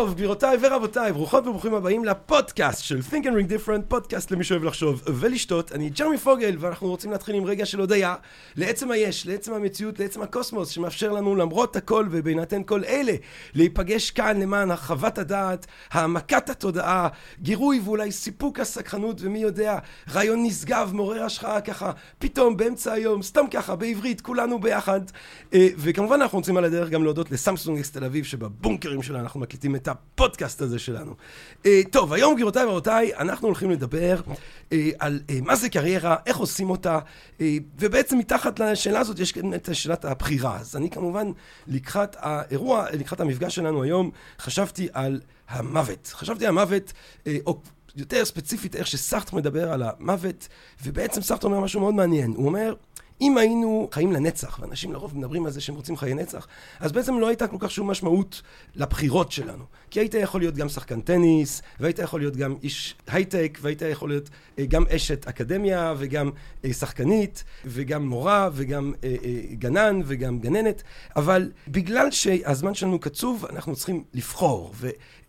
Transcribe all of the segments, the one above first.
טוב, גבירותיי ורבותיי, ברוכות וברוכים הבאים לפודקאסט של Think and Ring Different, פודקאסט למי שאוהב לחשוב ולשתות. אני ג'רמי פוגל, ואנחנו רוצים להתחיל עם רגע של הודיה לעצם היש, לעצם המציאות, לעצם הקוסמוס, שמאפשר לנו למרות הכל ובהינתן כל אלה, להיפגש כאן למען הרחבת הדעת, העמקת התודעה, גירוי ואולי סיפוק הסקרנות, ומי יודע, רעיון נשגב, מעורר השחאה ככה, פתאום באמצע היום, סתם ככה, בעברית, כולנו ביחד. אה, וכמובן אנחנו רוצים על הדרך גם להודות לסמסונג אקס את הפודקאסט הזה שלנו. אה, טוב, היום גבירותיי ורבותיי, אנחנו הולכים לדבר אה, על אה, מה זה קריירה, איך עושים אותה, ובעצם מתחת לשאלה הזאת יש את שאלת הבחירה. אז אני כמובן, לקראת האירוע, לקראת המפגש שלנו היום, חשבתי על המוות. חשבתי על המוות, או... יותר ספציפית איך שסארטר מדבר על המוות, ובעצם סארטר אומר משהו מאוד מעניין. הוא אומר, אם היינו חיים לנצח, ואנשים לרוב מדברים על זה שהם רוצים חיי נצח, אז בעצם לא הייתה כל כך שום משמעות לבחירות שלנו. כי היית יכול להיות גם שחקן טניס, והיית יכול להיות גם איש הייטק, והיית יכול להיות אה, גם אשת אקדמיה, וגם אה, שחקנית, וגם מורה, וגם אה, גנן, וגם גננת, אבל בגלל שהזמן שלנו קצוב, אנחנו צריכים לבחור.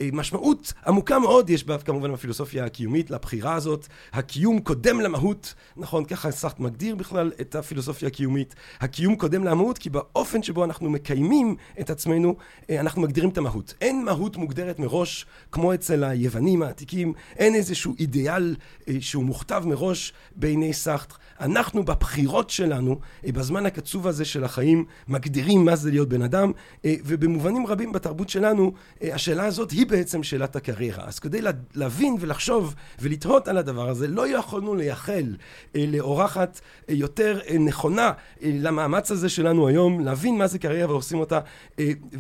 ומשמעות עמוקה מאוד יש בה כמובן בפילוסופיה הקיומית לבחירה הזאת. הקיום קודם למהות, נכון? ככה סארט מגדיר בכלל את הפילוסופיה הקיומית. הקיום קודם למהות, כי באופן שבו אנחנו מקיימים את עצמנו, אנחנו מגדירים את המהות. אין מהות מוגדרת מראש, כמו אצל היוונים העתיקים, אין איזשהו אידיאל שהוא מוכתב מראש בעיני סארטר. אנחנו בבחירות שלנו, בזמן הקצוב הזה של החיים, מגדירים מה זה להיות בן אדם, ובמובנים רבים בתרבות שלנו, השאלה הזאת היא בעצם שאלת הקריירה. אז כדי להבין ולחשוב ולתהות על הדבר הזה, לא יכולנו לייחל לאורחת יותר נכונה למאמץ הזה שלנו היום, להבין מה זה קריירה ועושים אותה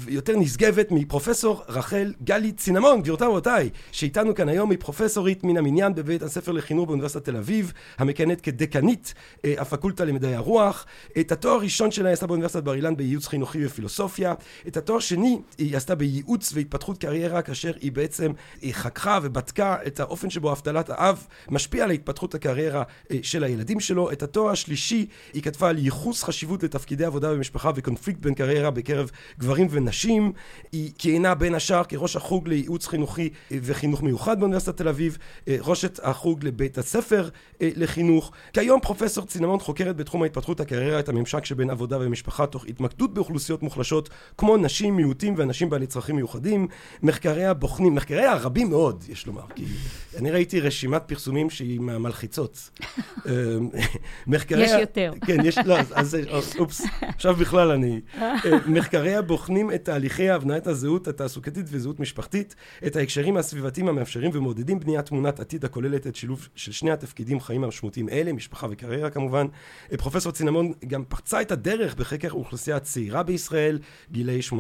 יותר נשגבת מפרופסור רחל גלי צינמון, גבירותיי ורבותיי, שאיתנו כאן היום היא פרופסורית מן המניין בבית הספר לחינוך באוניברסיטת תל אביב, המכהנת כדקנית הפקולטה למדעי הרוח. את התואר הראשון שלה היא עשתה באוניברסיטת בר אילן בייעוץ חינוכי ופילוסופיה. את התואר שני היא עשתה בייעוץ והתפתחות קריירה, כאשר היא בעצם היא חקרה ובדקה את האופן שבו אבטלת האב משפיע על התפתחות הקריירה של הילדים שלו. את התואר השלישי היא כתבה על ייחוס חשיבות לתפקידי עבודה במשפחה וקונפליקט בין קריירה בקרב גברים ונשים. היא כיהנה בין השאר כראש החוג לייעוץ חינוכי וחינוך מיוחד באוניברסיטת תל אביב, ראשת החוג לבית הספר לחינוך. כיום פרופסור צינמון חוקרת בתחום ההתפתחות הקריירה את הממשק שבין עבודה ומשפחה תוך התמקדות באוכלוסיות מוחלשות כמו נשים, מיעוטים ואנשים בעלי צרכים מיוחדים. מחקריה בוחנים, מחקריה רבים מאוד, יש לומר, כי אני ראיתי רשימת פרסומים שהיא מהמלחיצות. מחקריה... יש יותר. כן, יש, לא, אז אופס, עכשיו בכלל אני... מחקריה בוחנים את תהליכי הבניית הזהות התעסוקתית וזהות משפחתית, את ההקשרים הסביבתיים המאפשרים ומעודדים בניית תמונת עתיד הכוללת את שילוב של שני התפקידים חיים המשמעותיים אלה, משפחה וקריירה כמובן. פרופסור צינמון גם פרצה את הדרך בחקר האוכלוסייה הצעירה בישראל, גילאי 18-30,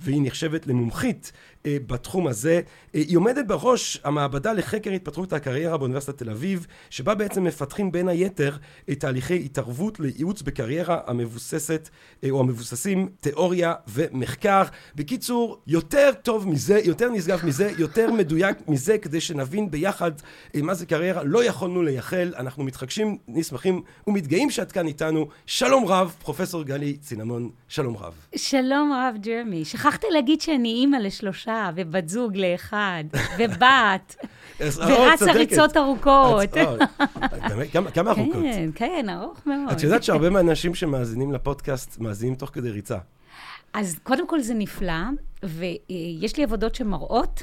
והיא נחשבת למומחית בתחום הזה. היא עומדת בראש המעבדה לחקר התפתחות הקריירה באוניברסיטת תל אביב, שבה בעצם מפתחים בין היתר את תהליכי התערבות לייעוץ בקריירה המבוססת או המבוססים תיאוריה ומחקר. בקיצור, יותר טוב מזה, יותר נשגב מזה, יותר מדויק מזה, כדי שנבין ביחד מה זה קריירה. לא יכולנו לייחל, אנחנו מתחגשים, נשמחים ומתגאים שאת כאן איתנו. שלום רב, פרופסור גלי צינמון, שלום רב. שלום רב, ג'רמי. שכחתי להגיד שאני אימא לשלושה, ובת זוג לאחד, ובת, ורצה ריצות ארוכות. כמה ארוכות? כן, כן, ארוך מאוד. את יודעת שהרבה מהאנשים שמאזינים לפודקאסט, מאזינים תוך כדי ריצה. אז קודם כל זה נפלא, ויש לי עבודות שמראות,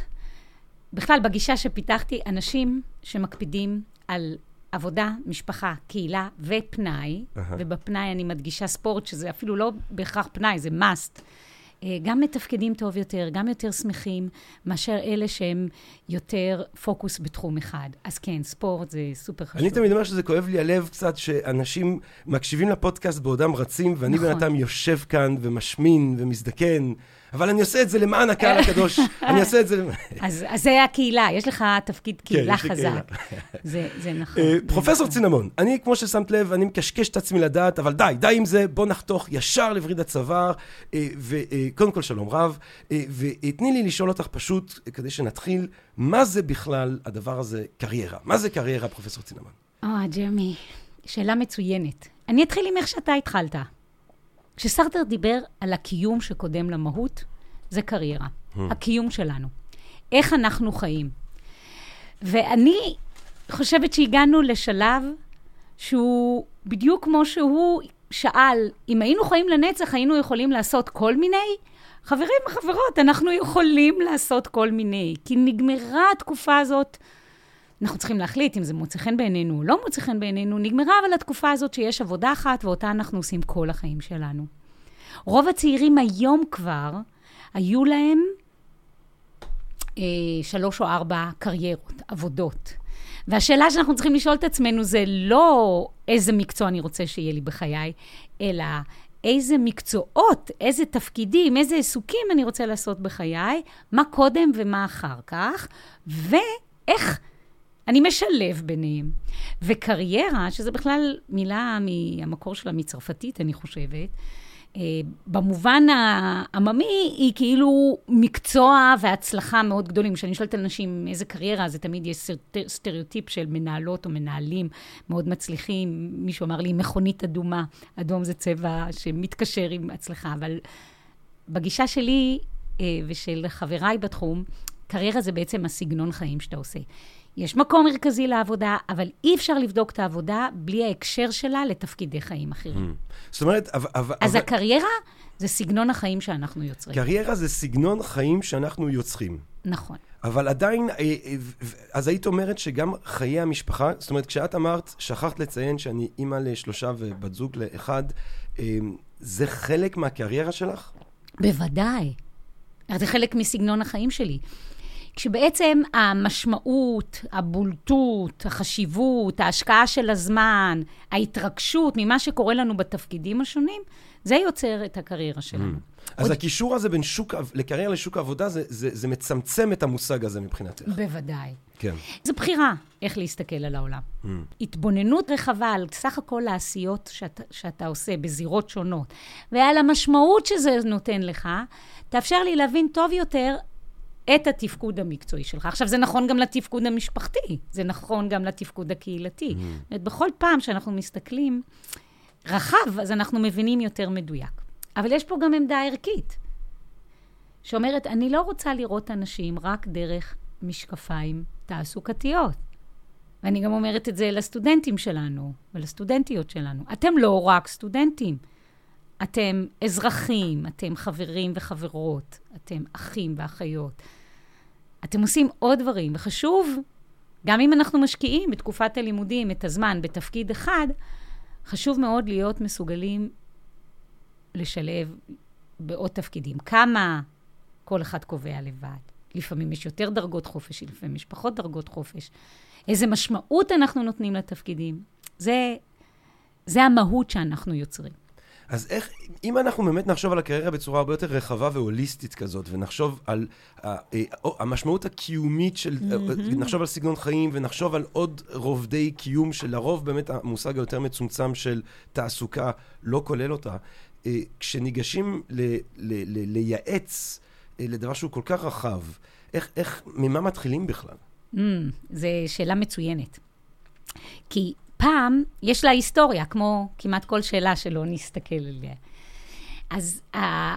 בכלל בגישה שפיתחתי, אנשים שמקפידים על עבודה, משפחה, קהילה ופנאי, uh-huh. ובפנאי אני מדגישה ספורט, שזה אפילו לא בהכרח פנאי, זה must. גם מתפקדים טוב יותר, גם יותר שמחים, מאשר אלה שהם יותר פוקוס בתחום אחד. אז כן, ספורט זה סופר חשוב. אני תמיד אומר שזה כואב לי הלב קצת, שאנשים מקשיבים לפודקאסט בעודם רצים, ואני נכון. בינתיים יושב כאן ומשמין ומזדקן. אבל אני עושה את זה למען הקהל הקדוש. אני עושה את זה... אז, זה הקהילה, יש לך תפקיד קהילה יש לי חזק. זה, נכון. אה, פרופסור. צינמון, אני, כמו ששמת לב, אני מקשקש את עצמי לדעת, אבל די, די עם זה, בוא נחתוך ישר לווריד הצוואר. וקודם כל, שלום רב. אה, ותני לי לשאול אותך פשוט, אה, כדי שנתחיל, מה זה בכלל הדבר הזה, קריירה? מה זה קריירה, פרופסור צינמון? או, ג'רמי, שאלה מצוינת. אני אתחיל עם איך שאתה התחלת. כשסרטר דיבר על הקיום שקודם למהות, זה קריירה. הקיום שלנו. איך אנחנו חיים. ואני חושבת שהגענו לשלב שהוא בדיוק כמו שהוא שאל, אם היינו חיים לנצח, היינו יכולים לעשות כל מיני? חברים וחברות, אנחנו יכולים לעשות כל מיני, כי נגמרה התקופה הזאת. אנחנו צריכים להחליט אם זה מוצא חן בעינינו או לא מוצא חן בעינינו. נגמרה אבל התקופה הזאת שיש עבודה אחת ואותה אנחנו עושים כל החיים שלנו. רוב הצעירים היום כבר, היו להם אה, שלוש או ארבע קריירות, עבודות. והשאלה שאנחנו צריכים לשאול את עצמנו זה לא איזה מקצוע אני רוצה שיהיה לי בחיי, אלא איזה מקצועות, איזה תפקידים, איזה עיסוקים אני רוצה לעשות בחיי, מה קודם ומה אחר כך, ואיך אני משלב ביניהם. וקריירה, שזה בכלל מילה מהמקור שלה מצרפתית, אני חושבת, אה, במובן העממי, היא כאילו מקצוע והצלחה מאוד גדולים. כשאני שואלת אנשים איזה קריירה, זה תמיד יש סטר- סטריאוטיפ של מנהלות או מנהלים מאוד מצליחים. מישהו אמר לי, מכונית אדומה. אדום זה צבע שמתקשר עם הצלחה, אבל בגישה שלי אה, ושל חבריי בתחום, קריירה זה בעצם הסגנון חיים שאתה עושה. יש מקום מרכזי לעבודה, אבל אי אפשר לבדוק את העבודה בלי ההקשר שלה לתפקידי חיים אחרים. זאת אומרת, אבל... אז הקריירה זה סגנון החיים שאנחנו יוצרים. קריירה זה סגנון חיים שאנחנו יוצרים. נכון. אבל עדיין, אה, אה, אז היית אומרת שגם חיי המשפחה, זאת אומרת, כשאת אמרת, שכחת לציין שאני אימא לשלושה ובת זוג לאחד, אה, זה חלק מהקריירה שלך? בוודאי. זה חלק מסגנון החיים שלי. כשבעצם המשמעות, הבולטות, החשיבות, ההשקעה של הזמן, ההתרגשות ממה שקורה לנו בתפקידים השונים, זה יוצר את הקריירה שלנו. אז עוד- הקישור הזה בין שוק, לקריירה לשוק העבודה, זה, זה, זה מצמצם את המושג הזה מבחינתך. בוודאי. כן. זו בחירה איך להסתכל על העולם. התבוננות רחבה על סך הכל העשיות שאתה, שאתה עושה בזירות שונות, ועל המשמעות שזה נותן לך, תאפשר לי להבין טוב יותר את התפקוד המקצועי שלך. עכשיו, זה נכון גם לתפקוד המשפחתי, זה נכון גם לתפקוד הקהילתי. זאת אומרת, בכל פעם שאנחנו מסתכלים רחב, אז אנחנו מבינים יותר מדויק. אבל יש פה גם עמדה ערכית, שאומרת, אני לא רוצה לראות אנשים רק דרך משקפיים תעסוקתיות. ואני גם אומרת את זה לסטודנטים שלנו ולסטודנטיות שלנו. אתם לא רק סטודנטים, אתם אזרחים, אתם חברים וחברות, אתם אחים ואחיות. אתם עושים עוד דברים, וחשוב, גם אם אנחנו משקיעים בתקופת הלימודים את הזמן בתפקיד אחד, חשוב מאוד להיות מסוגלים לשלב בעוד תפקידים. כמה כל אחד קובע לבד. לפעמים יש יותר דרגות חופש, לפעמים יש פחות דרגות חופש. איזה משמעות אנחנו נותנים לתפקידים. זה, זה המהות שאנחנו יוצרים. אז איך, אם אנחנו באמת נחשוב על הקריירה בצורה הרבה יותר רחבה והוליסטית כזאת, ונחשוב על אה, המשמעות הקיומית של, נחשוב על סגנון חיים, ונחשוב על עוד רובדי קיום, שלרוב באמת המושג היותר מצומצם של תעסוקה לא כולל אותה, אה, כשניגשים ל, ל, ל, לייעץ אה, לדבר שהוא כל כך רחב, איך, איך, ממה מתחילים בכלל? Mm, זו שאלה מצוינת. כי פעם יש לה היסטוריה, כמו כמעט כל שאלה שלא נסתכל עליה. אז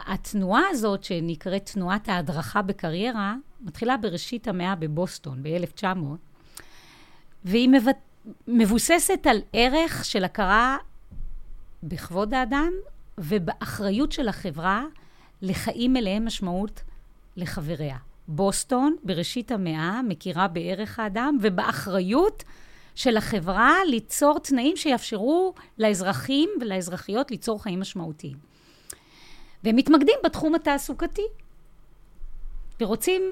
התנועה הזאת, שנקראת תנועת ההדרכה בקריירה, מתחילה בראשית המאה בבוסטון, ב-1900, והיא מבוססת על ערך של הכרה בכבוד האדם ובאחריות של החברה לחיים מלאי משמעות לחבריה. בוסטון, בראשית המאה, מכירה בערך האדם ובאחריות של החברה ליצור תנאים שיאפשרו לאזרחים ולאזרחיות ליצור חיים משמעותיים. והם מתמקדים בתחום התעסוקתי, ורוצים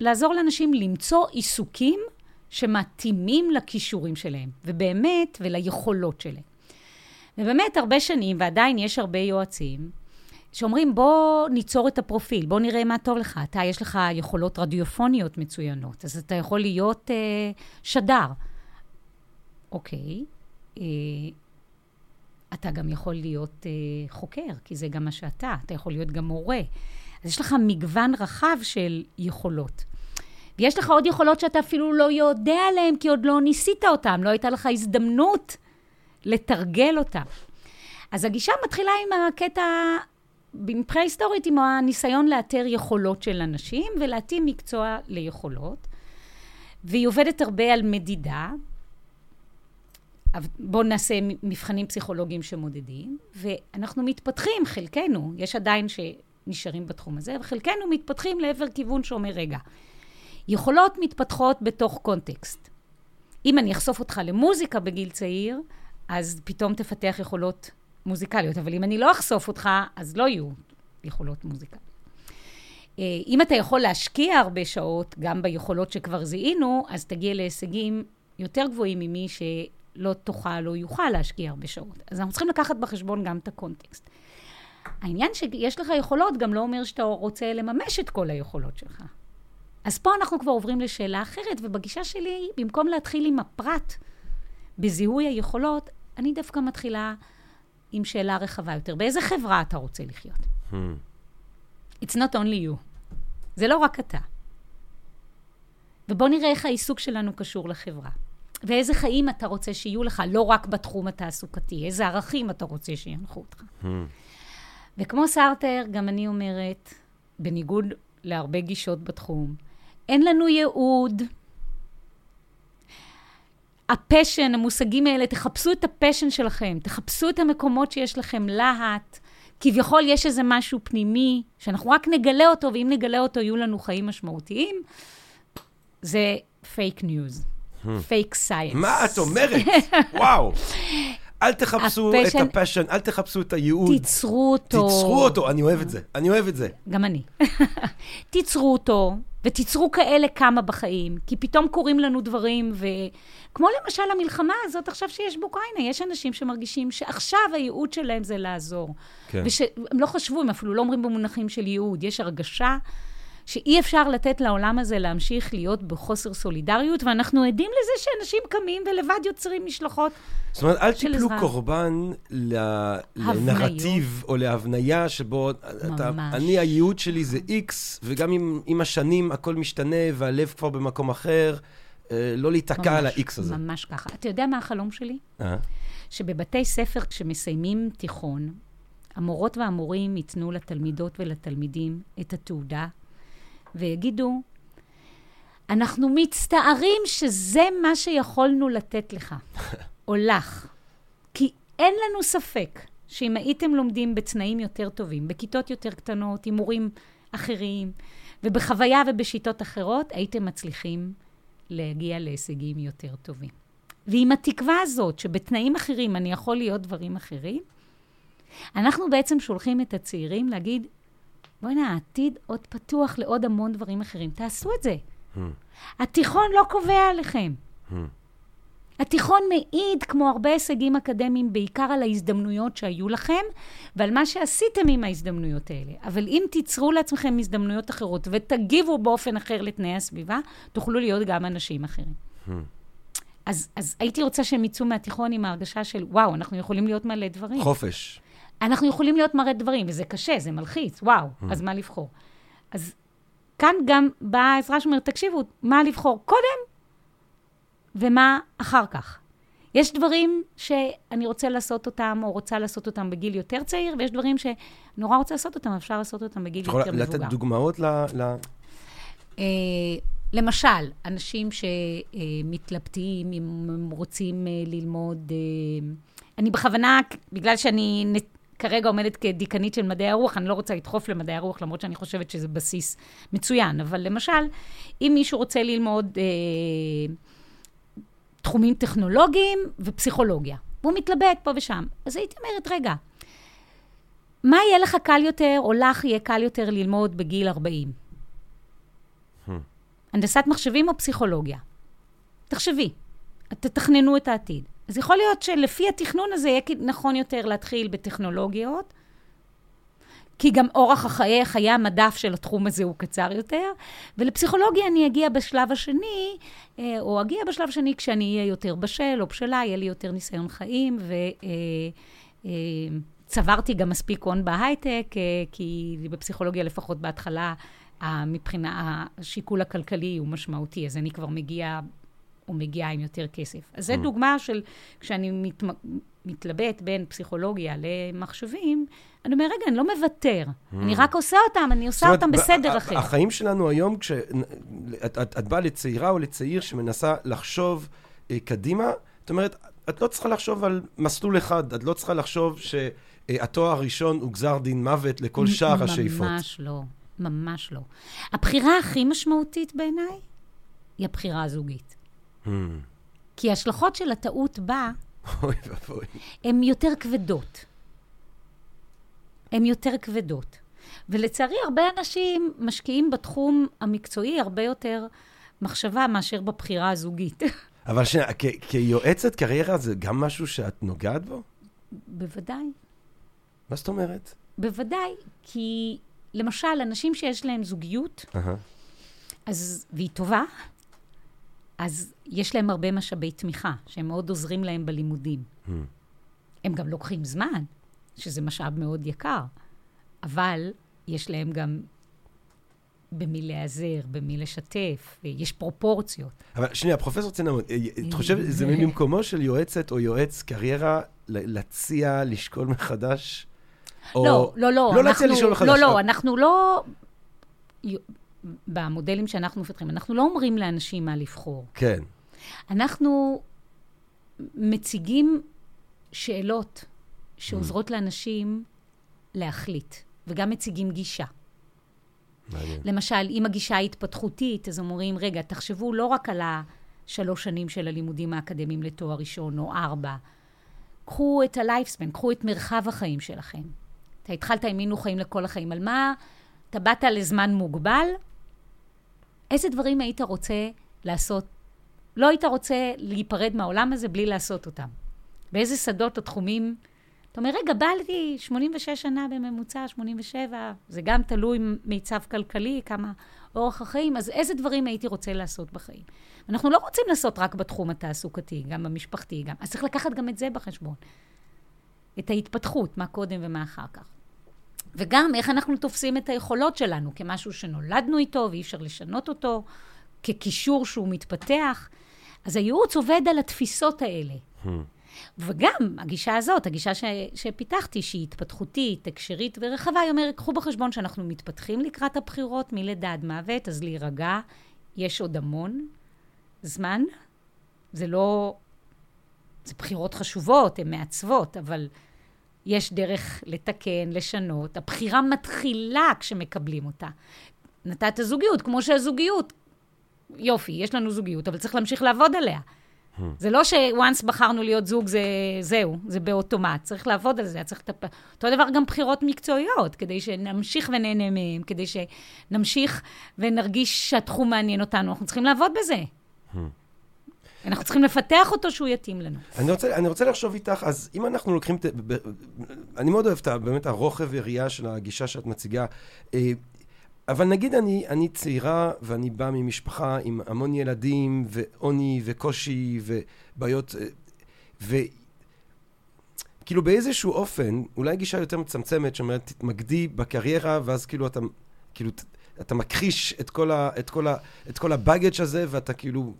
לעזור לאנשים למצוא עיסוקים שמתאימים לכישורים שלהם, ובאמת, וליכולות שלהם. ובאמת, הרבה שנים, ועדיין יש הרבה יועצים, שאומרים, בוא ניצור את הפרופיל, בוא נראה מה טוב לך. אתה, יש לך יכולות רדיופוניות מצוינות, אז אתה יכול להיות אה, שדר. אוקיי, אה, אתה גם יכול להיות אה, חוקר, כי זה גם מה שאתה. אתה יכול להיות גם מורה. אז יש לך מגוון רחב של יכולות. ויש לך עוד יכולות שאתה אפילו לא יודע עליהן, כי עוד לא ניסית אותן, לא הייתה לך הזדמנות לתרגל אותן. אז הגישה מתחילה עם הקטע, מבחינה היסטורית, עם הניסיון לאתר יכולות של אנשים ולהתאים מקצוע ליכולות. והיא עובדת הרבה על מדידה. בואו נעשה מבחנים פסיכולוגיים שמודדים, ואנחנו מתפתחים, חלקנו, יש עדיין שנשארים בתחום הזה, וחלקנו מתפתחים לעבר כיוון שאומר, רגע, יכולות מתפתחות בתוך קונטקסט. אם אני אחשוף אותך למוזיקה בגיל צעיר, אז פתאום תפתח יכולות מוזיקליות, אבל אם אני לא אחשוף אותך, אז לא יהיו יכולות מוזיקה. אה, אם אתה יכול להשקיע הרבה שעות, גם ביכולות שכבר זיהינו, אז תגיע להישגים יותר גבוהים ממי שלא תוכל או יוכל להשקיע הרבה שעות. אז אנחנו צריכים לקחת בחשבון גם את הקונטקסט. העניין שיש לך יכולות גם לא אומר שאתה רוצה לממש את כל היכולות שלך. אז פה אנחנו כבר עוברים לשאלה אחרת, ובגישה שלי, במקום להתחיל עם הפרט בזיהוי היכולות, אני דווקא מתחילה עם שאלה רחבה יותר. באיזה חברה אתה רוצה לחיות? Hmm. It's not only you. זה לא רק אתה. ובוא נראה איך העיסוק שלנו קשור לחברה. ואיזה חיים אתה רוצה שיהיו לך, לא רק בתחום התעסוקתי, איזה ערכים אתה רוצה שינחו אותך. Hmm. וכמו סארטר, גם אני אומרת, בניגוד להרבה גישות בתחום, אין לנו ייעוד. ה passion, המושגים האלה, תחפשו את ה passion שלכם, תחפשו את המקומות שיש לכם להט. כביכול יש איזה משהו פנימי, שאנחנו רק נגלה אותו, ואם נגלה אותו יהיו לנו חיים משמעותיים. זה fake news, fake science. מה את אומרת? וואו. אל תחפשו ה passion, את ה passion, אל תחפשו את הייעוד. תיצרו אותו. תיצרו אותו, אני אוהב את זה, אני אוהב את זה. גם אני. תיצרו אותו, ותיצרו כאלה כמה בחיים, כי פתאום קורים לנו דברים, וכמו למשל המלחמה הזאת עכשיו שיש באוקראינה, יש אנשים שמרגישים שעכשיו הייעוד שלהם זה לעזור. כן. ושהם לא חשבו, הם אפילו לא אומרים במונחים של ייעוד, יש הרגשה שאי אפשר לתת לעולם הזה להמשיך להיות בחוסר סולידריות, ואנחנו עדים לזה שאנשים קמים ולבד יוצרים משלחות זאת אומרת, אל תיפלו קורבן לנרטיב או להבניה שבו אתה, אני, הייעוד שלי זה איקס, וגם עם, עם השנים הכל משתנה והלב כבר במקום אחר, אה, לא להיתקע על האיקס הזה. ממש ככה. אתה יודע מה החלום שלי? אה? שבבתי ספר, כשמסיימים תיכון, המורות והמורים ייתנו לתלמידות ולתלמידים את התעודה ויגידו, אנחנו מצטערים שזה מה שיכולנו לתת לך, או לך. כי אין לנו ספק שאם הייתם לומדים בתנאים יותר טובים, בכיתות יותר קטנות, עם מורים אחרים, ובחוויה ובשיטות אחרות, הייתם מצליחים להגיע להישגים יותר טובים. ועם התקווה הזאת, שבתנאים אחרים אני יכול להיות דברים אחרים, אנחנו בעצם שולחים את הצעירים להגיד, בוא'נה, העתיד עוד פתוח לעוד המון דברים אחרים. תעשו את זה. Hmm. התיכון לא קובע עליכם. Hmm. התיכון מעיד, כמו הרבה הישגים אקדמיים, בעיקר על ההזדמנויות שהיו לכם ועל מה שעשיתם עם ההזדמנויות האלה. אבל אם תיצרו לעצמכם הזדמנויות אחרות ותגיבו באופן אחר לתנאי הסביבה, תוכלו להיות גם אנשים אחרים. Hmm. אז, אז הייתי רוצה שהם יצאו מהתיכון עם ההרגשה של, וואו, אנחנו יכולים להיות מלא דברים. חופש. אנחנו יכולים להיות מראה דברים, וזה קשה, זה מלחיץ, וואו, mm. אז מה לבחור? אז כאן גם באה העזרה שאומרת, תקשיבו, מה לבחור קודם ומה אחר כך. יש דברים שאני רוצה לעשות אותם, או רוצה לעשות אותם בגיל יותר צעיר, ויש דברים שנורא רוצה לעשות אותם, אפשר לעשות אותם בגיל יותר מבוגר. את יכולה לתת דוגמאות ל... ל... Uh, למשל, אנשים שמתלבטים, אם הם רוצים uh, ללמוד... Uh, אני בכוונה, בגלל שאני כרגע עומדת כדיקנית של מדעי הרוח, אני לא רוצה לדחוף למדעי הרוח, למרות שאני חושבת שזה בסיס מצוין. אבל למשל, אם מישהו רוצה ללמוד אה, תחומים טכנולוגיים ופסיכולוגיה, והוא מתלבט פה ושם, אז הייתי אומרת, רגע, מה יהיה לך קל יותר, או לך יהיה קל יותר ללמוד בגיל 40? Hmm. הנדסת מחשבים או פסיכולוגיה? תחשבי, תתכננו את העתיד. אז יכול להיות שלפי התכנון הזה יהיה נכון יותר להתחיל בטכנולוגיות, כי גם אורח החיי, חיי המדף של התחום הזה הוא קצר יותר. ולפסיכולוגיה אני אגיע בשלב השני, אה, או אגיע בשלב השני כשאני אהיה יותר בשל או בשלה, יהיה לי יותר ניסיון חיים, וצברתי גם מספיק הון בהייטק, כי בפסיכולוגיה לפחות בהתחלה, מבחינה, השיקול הכלכלי הוא משמעותי, אז אני כבר מגיעה או מגיעה עם יותר כסף. אז זו mm. דוגמה של כשאני מת, מתלבט בין פסיכולוגיה למחשבים, אני אומר, רגע, אני לא מוותר. Mm. אני רק עושה אותם, אני עושה אותם בסדר אחר. החיים שלנו היום, כשאת את, את, את באה לצעירה או לצעיר שמנסה לחשוב אה, קדימה, זאת אומרת, את לא צריכה לחשוב על מסלול אחד, את לא צריכה לחשוב שהתואר הראשון הוא גזר דין מוות לכל שאר השאיפות. ממש לא, ממש לא. הבחירה הכי משמעותית בעיניי היא הבחירה הזוגית. Hmm. כי ההשלכות של הטעות בה, הן יותר כבדות. הן יותר כבדות. ולצערי, הרבה אנשים משקיעים בתחום המקצועי הרבה יותר מחשבה מאשר בבחירה הזוגית. אבל שנייה, כיועצת קריירה זה גם משהו שאת נוגעת בו? בוודאי. מה זאת אומרת? בוודאי, כי למשל, אנשים שיש להם זוגיות, uh-huh. אז, והיא טובה, אז יש להם הרבה משאבי תמיכה, שהם מאוד עוזרים להם בלימודים. Hmm. הם גם לוקחים זמן, שזה משאב מאוד יקר, אבל יש להם גם במי להיעזר, במי לשתף, יש פרופורציות. אבל שנייה, פרופסור צינמון, אה, את חושבת, זה ממקומו של יועצת או יועץ קריירה להציע, לשקול מחדש? לא, לא, לא. לא להציע לשקול מחדש. לא, לא, אנחנו לא... במודלים שאנחנו מפתחים, אנחנו לא אומרים לאנשים מה לבחור. כן. אנחנו מציגים שאלות שעוזרות לאנשים להחליט, וגם מציגים גישה. מעניין. למשל, אם הגישה היא התפתחותית, אז אומרים, רגע, תחשבו לא רק על השלוש שנים של הלימודים האקדמיים לתואר ראשון או ארבע, קחו את ה-lifespan, קחו את מרחב החיים שלכם. אתה התחלת עם מינו חיים לכל החיים. על מה? אתה באת לזמן מוגבל, איזה דברים היית רוצה לעשות? לא היית רוצה להיפרד מהעולם הזה בלי לעשות אותם. באיזה שדות או תחומים? אתה אומר, רגע, בא לי 86 שנה בממוצע, 87, זה גם תלוי מיצב כלכלי, כמה אורח החיים, אז איזה דברים הייתי רוצה לעשות בחיים? אנחנו לא רוצים לעשות רק בתחום התעסוקתי, גם במשפחתי, גם. אז צריך לקחת גם את זה בחשבון. את ההתפתחות, מה קודם ומה אחר כך. וגם איך אנחנו תופסים את היכולות שלנו כמשהו שנולדנו איתו ואי אפשר לשנות אותו, כקישור שהוא מתפתח. אז הייעוץ עובד על התפיסות האלה. Hmm. וגם הגישה הזאת, הגישה ש, שפיתחתי, שהיא התפתחותית, הקשרית ורחבה, היא אומרת, קחו בחשבון שאנחנו מתפתחים לקראת הבחירות מלידה עד מוות, אז להירגע, יש עוד המון זמן. זה לא... זה בחירות חשובות, הן מעצבות, אבל יש דרך לתקן, לשנות. הבחירה מתחילה כשמקבלים אותה. נתת זוגיות, כמו שהזוגיות, יופי, יש לנו זוגיות, אבל צריך להמשיך לעבוד עליה. Hmm. זה לא ש-once בחרנו להיות זוג, זה, זהו, זה באוטומט. צריך לעבוד על זה, צריך לטפל. אותו דבר גם בחירות מקצועיות, כדי שנמשיך ונהנה מהם, כדי שנמשיך ונרגיש שהתחום מעניין אותנו. אנחנו צריכים לעבוד בזה. Hmm. אנחנו צריכים לפתח אותו שהוא יתאים לנו. אני רוצה, אני רוצה לחשוב איתך, אז אם אנחנו לוקחים, אני מאוד אוהב את באמת הרוחב וראייה של הגישה שאת מציגה, אה, אבל נגיד אני, אני צעירה ואני באה ממשפחה עם המון ילדים ועוני וקושי ובעיות, אה, ו... כאילו באיזשהו אופן, אולי גישה יותר מצמצמת, שאומרת, תתמקדי בקריירה, ואז כאילו אתה, כאילו, אתה מכחיש את כל, ה, את כל, ה, את כל הבאגג' הזה, ואתה כאילו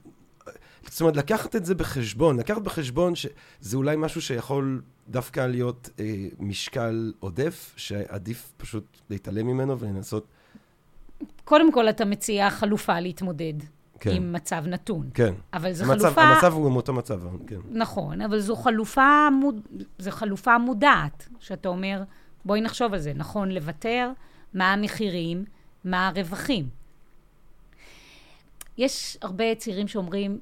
זאת אומרת, לקחת את זה בחשבון, לקחת בחשבון שזה אולי משהו שיכול דווקא להיות אה, משקל עודף, שעדיף פשוט להתעלם ממנו ולנסות... קודם כל, אתה מציע חלופה להתמודד. כן. עם מצב נתון. כן. אבל זו המצב, חלופה... המצב הוא גם אותו מצב, כן. נכון, אבל זו חלופה, מוד... זו חלופה מודעת, שאתה אומר, בואי נחשוב על זה. נכון לוותר, מה המחירים, מה הרווחים. יש הרבה צעירים שאומרים,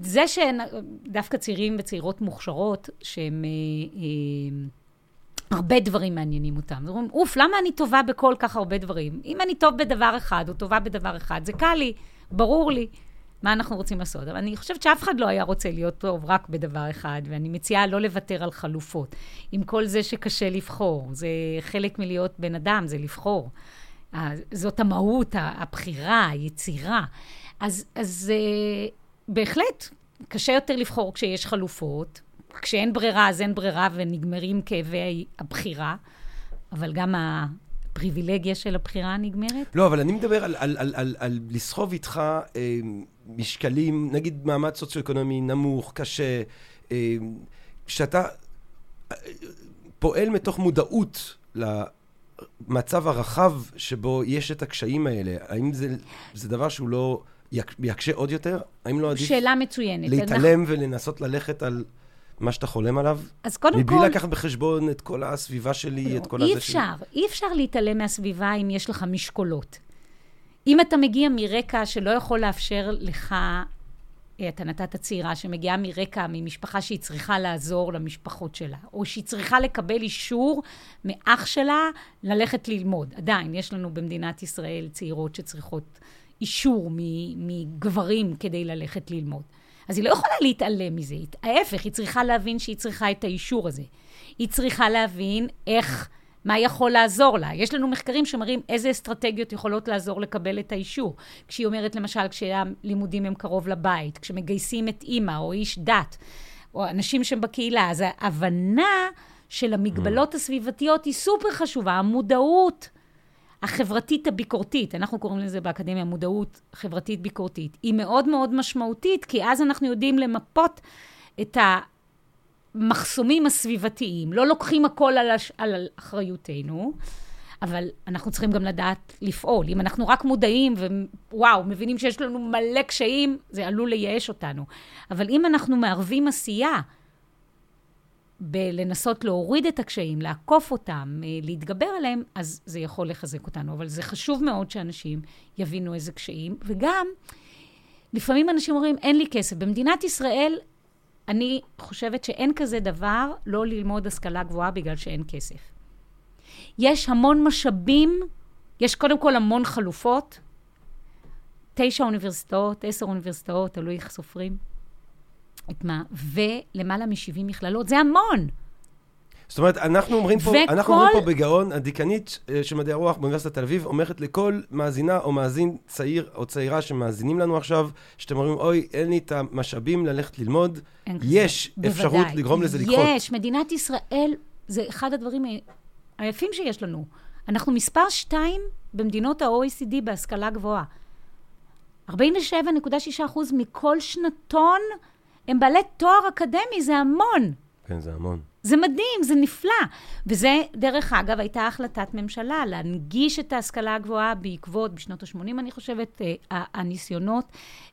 זה שדווקא צעירים וצעירות מוכשרות, שהם... אה, אה, הרבה דברים מעניינים אותם. אז אומרים, אוף, למה אני טובה בכל כך הרבה דברים? אם אני טוב בדבר אחד או טובה בדבר אחד, זה קל לי, ברור לי. מה אנחנו רוצים לעשות. אבל אני חושבת שאף אחד לא היה רוצה להיות טוב רק בדבר אחד, ואני מציעה לא לוותר על חלופות. עם כל זה שקשה לבחור, זה חלק מלהיות בן אדם, זה לבחור. זאת המהות, הבחירה, היצירה. אז, אז uh, בהחלט, קשה יותר לבחור כשיש חלופות. כשאין ברירה, אז אין ברירה ונגמרים כאבי הבחירה, אבל גם הפריבילגיה של הבחירה נגמרת. לא, אבל אני מדבר על, על, על, על, על לסחוב איתך אה, משקלים, נגיד מעמד סוציו-אקונומי נמוך, קשה, אה, שאתה אה, פועל מתוך מודעות למצב הרחב שבו יש את הקשיים האלה. האם זה, זה דבר שהוא לא יקשה עוד יותר? האם לא עדיף... שאלה מצוינת. להתעלם אנחנו... ולנסות ללכת על... מה שאתה חולם עליו? אז קודם מבלי כל... מבלי לקחת בחשבון את כל הסביבה שלי, לא, את כל הזה אפשר, שלי. אי אפשר, אי אפשר להתעלם מהסביבה אם יש לך משקולות. אם אתה מגיע מרקע שלא יכול לאפשר לך, אה, אתה נתת צעירה שמגיעה מרקע, ממשפחה שהיא צריכה לעזור למשפחות שלה, או שהיא צריכה לקבל אישור מאח שלה ללכת ללמוד. עדיין, יש לנו במדינת ישראל צעירות שצריכות אישור מגברים כדי ללכת ללמוד. אז היא לא יכולה להתעלם מזה. ההפך, היא צריכה להבין שהיא צריכה את האישור הזה. היא צריכה להבין איך, מה יכול לעזור לה. יש לנו מחקרים שמראים איזה אסטרטגיות יכולות לעזור לקבל את האישור. כשהיא אומרת, למשל, כשהלימודים הם קרוב לבית, כשמגייסים את אימא או איש דת, או אנשים שהם בקהילה, אז ההבנה של המגבלות הסביבתיות היא סופר חשובה. המודעות החברתית הביקורתית, אנחנו קוראים לזה באקדמיה מודעות חברתית ביקורתית, היא מאוד מאוד משמעותית, כי אז אנחנו יודעים למפות את המחסומים הסביבתיים. לא לוקחים הכל על, הש... על אחריותנו, אבל אנחנו צריכים גם לדעת לפעול. אם אנחנו רק מודעים ווואו, מבינים שיש לנו מלא קשיים, זה עלול לייאש אותנו. אבל אם אנחנו מערבים עשייה, בלנסות להוריד את הקשיים, לעקוף אותם, אה, להתגבר עליהם, אז זה יכול לחזק אותנו. אבל זה חשוב מאוד שאנשים יבינו איזה קשיים. וגם, לפעמים אנשים אומרים, אין לי כסף. במדינת ישראל, אני חושבת שאין כזה דבר לא ללמוד השכלה גבוהה בגלל שאין כסף. יש המון משאבים, יש קודם כל המון חלופות. תשע אוניברסיטאות, עשר אוניברסיטאות, תלוי איך סופרים. את מה? ולמעלה מ-70 מכללות, זה המון. זאת אומרת, אנחנו אומרים פה, וכל... אנחנו אומרים פה בגאון, הדיקנית אה, של מדעי הרוח באוניברסיטת תל אביב אומרת לכל מאזינה או מאזין צעיר או צעירה שמאזינים לנו עכשיו, שאתם אומרים, אוי, אין לי את המשאבים ללכת ללמוד, יש כזה. אפשרות בוודאי. לגרום לזה לקרות. יש, מדינת ישראל, זה אחד הדברים היפים שיש לנו. אנחנו מספר שתיים במדינות ה-OECD בהשכלה גבוהה. 47.6% מכל שנתון הם בעלי תואר אקדמי, זה המון. כן, זה המון. זה מדהים, זה נפלא. וזה, דרך אגב, הייתה החלטת ממשלה להנגיש את ההשכלה הגבוהה בעקבות, בשנות ה-80, אני חושבת, אה, הניסיונות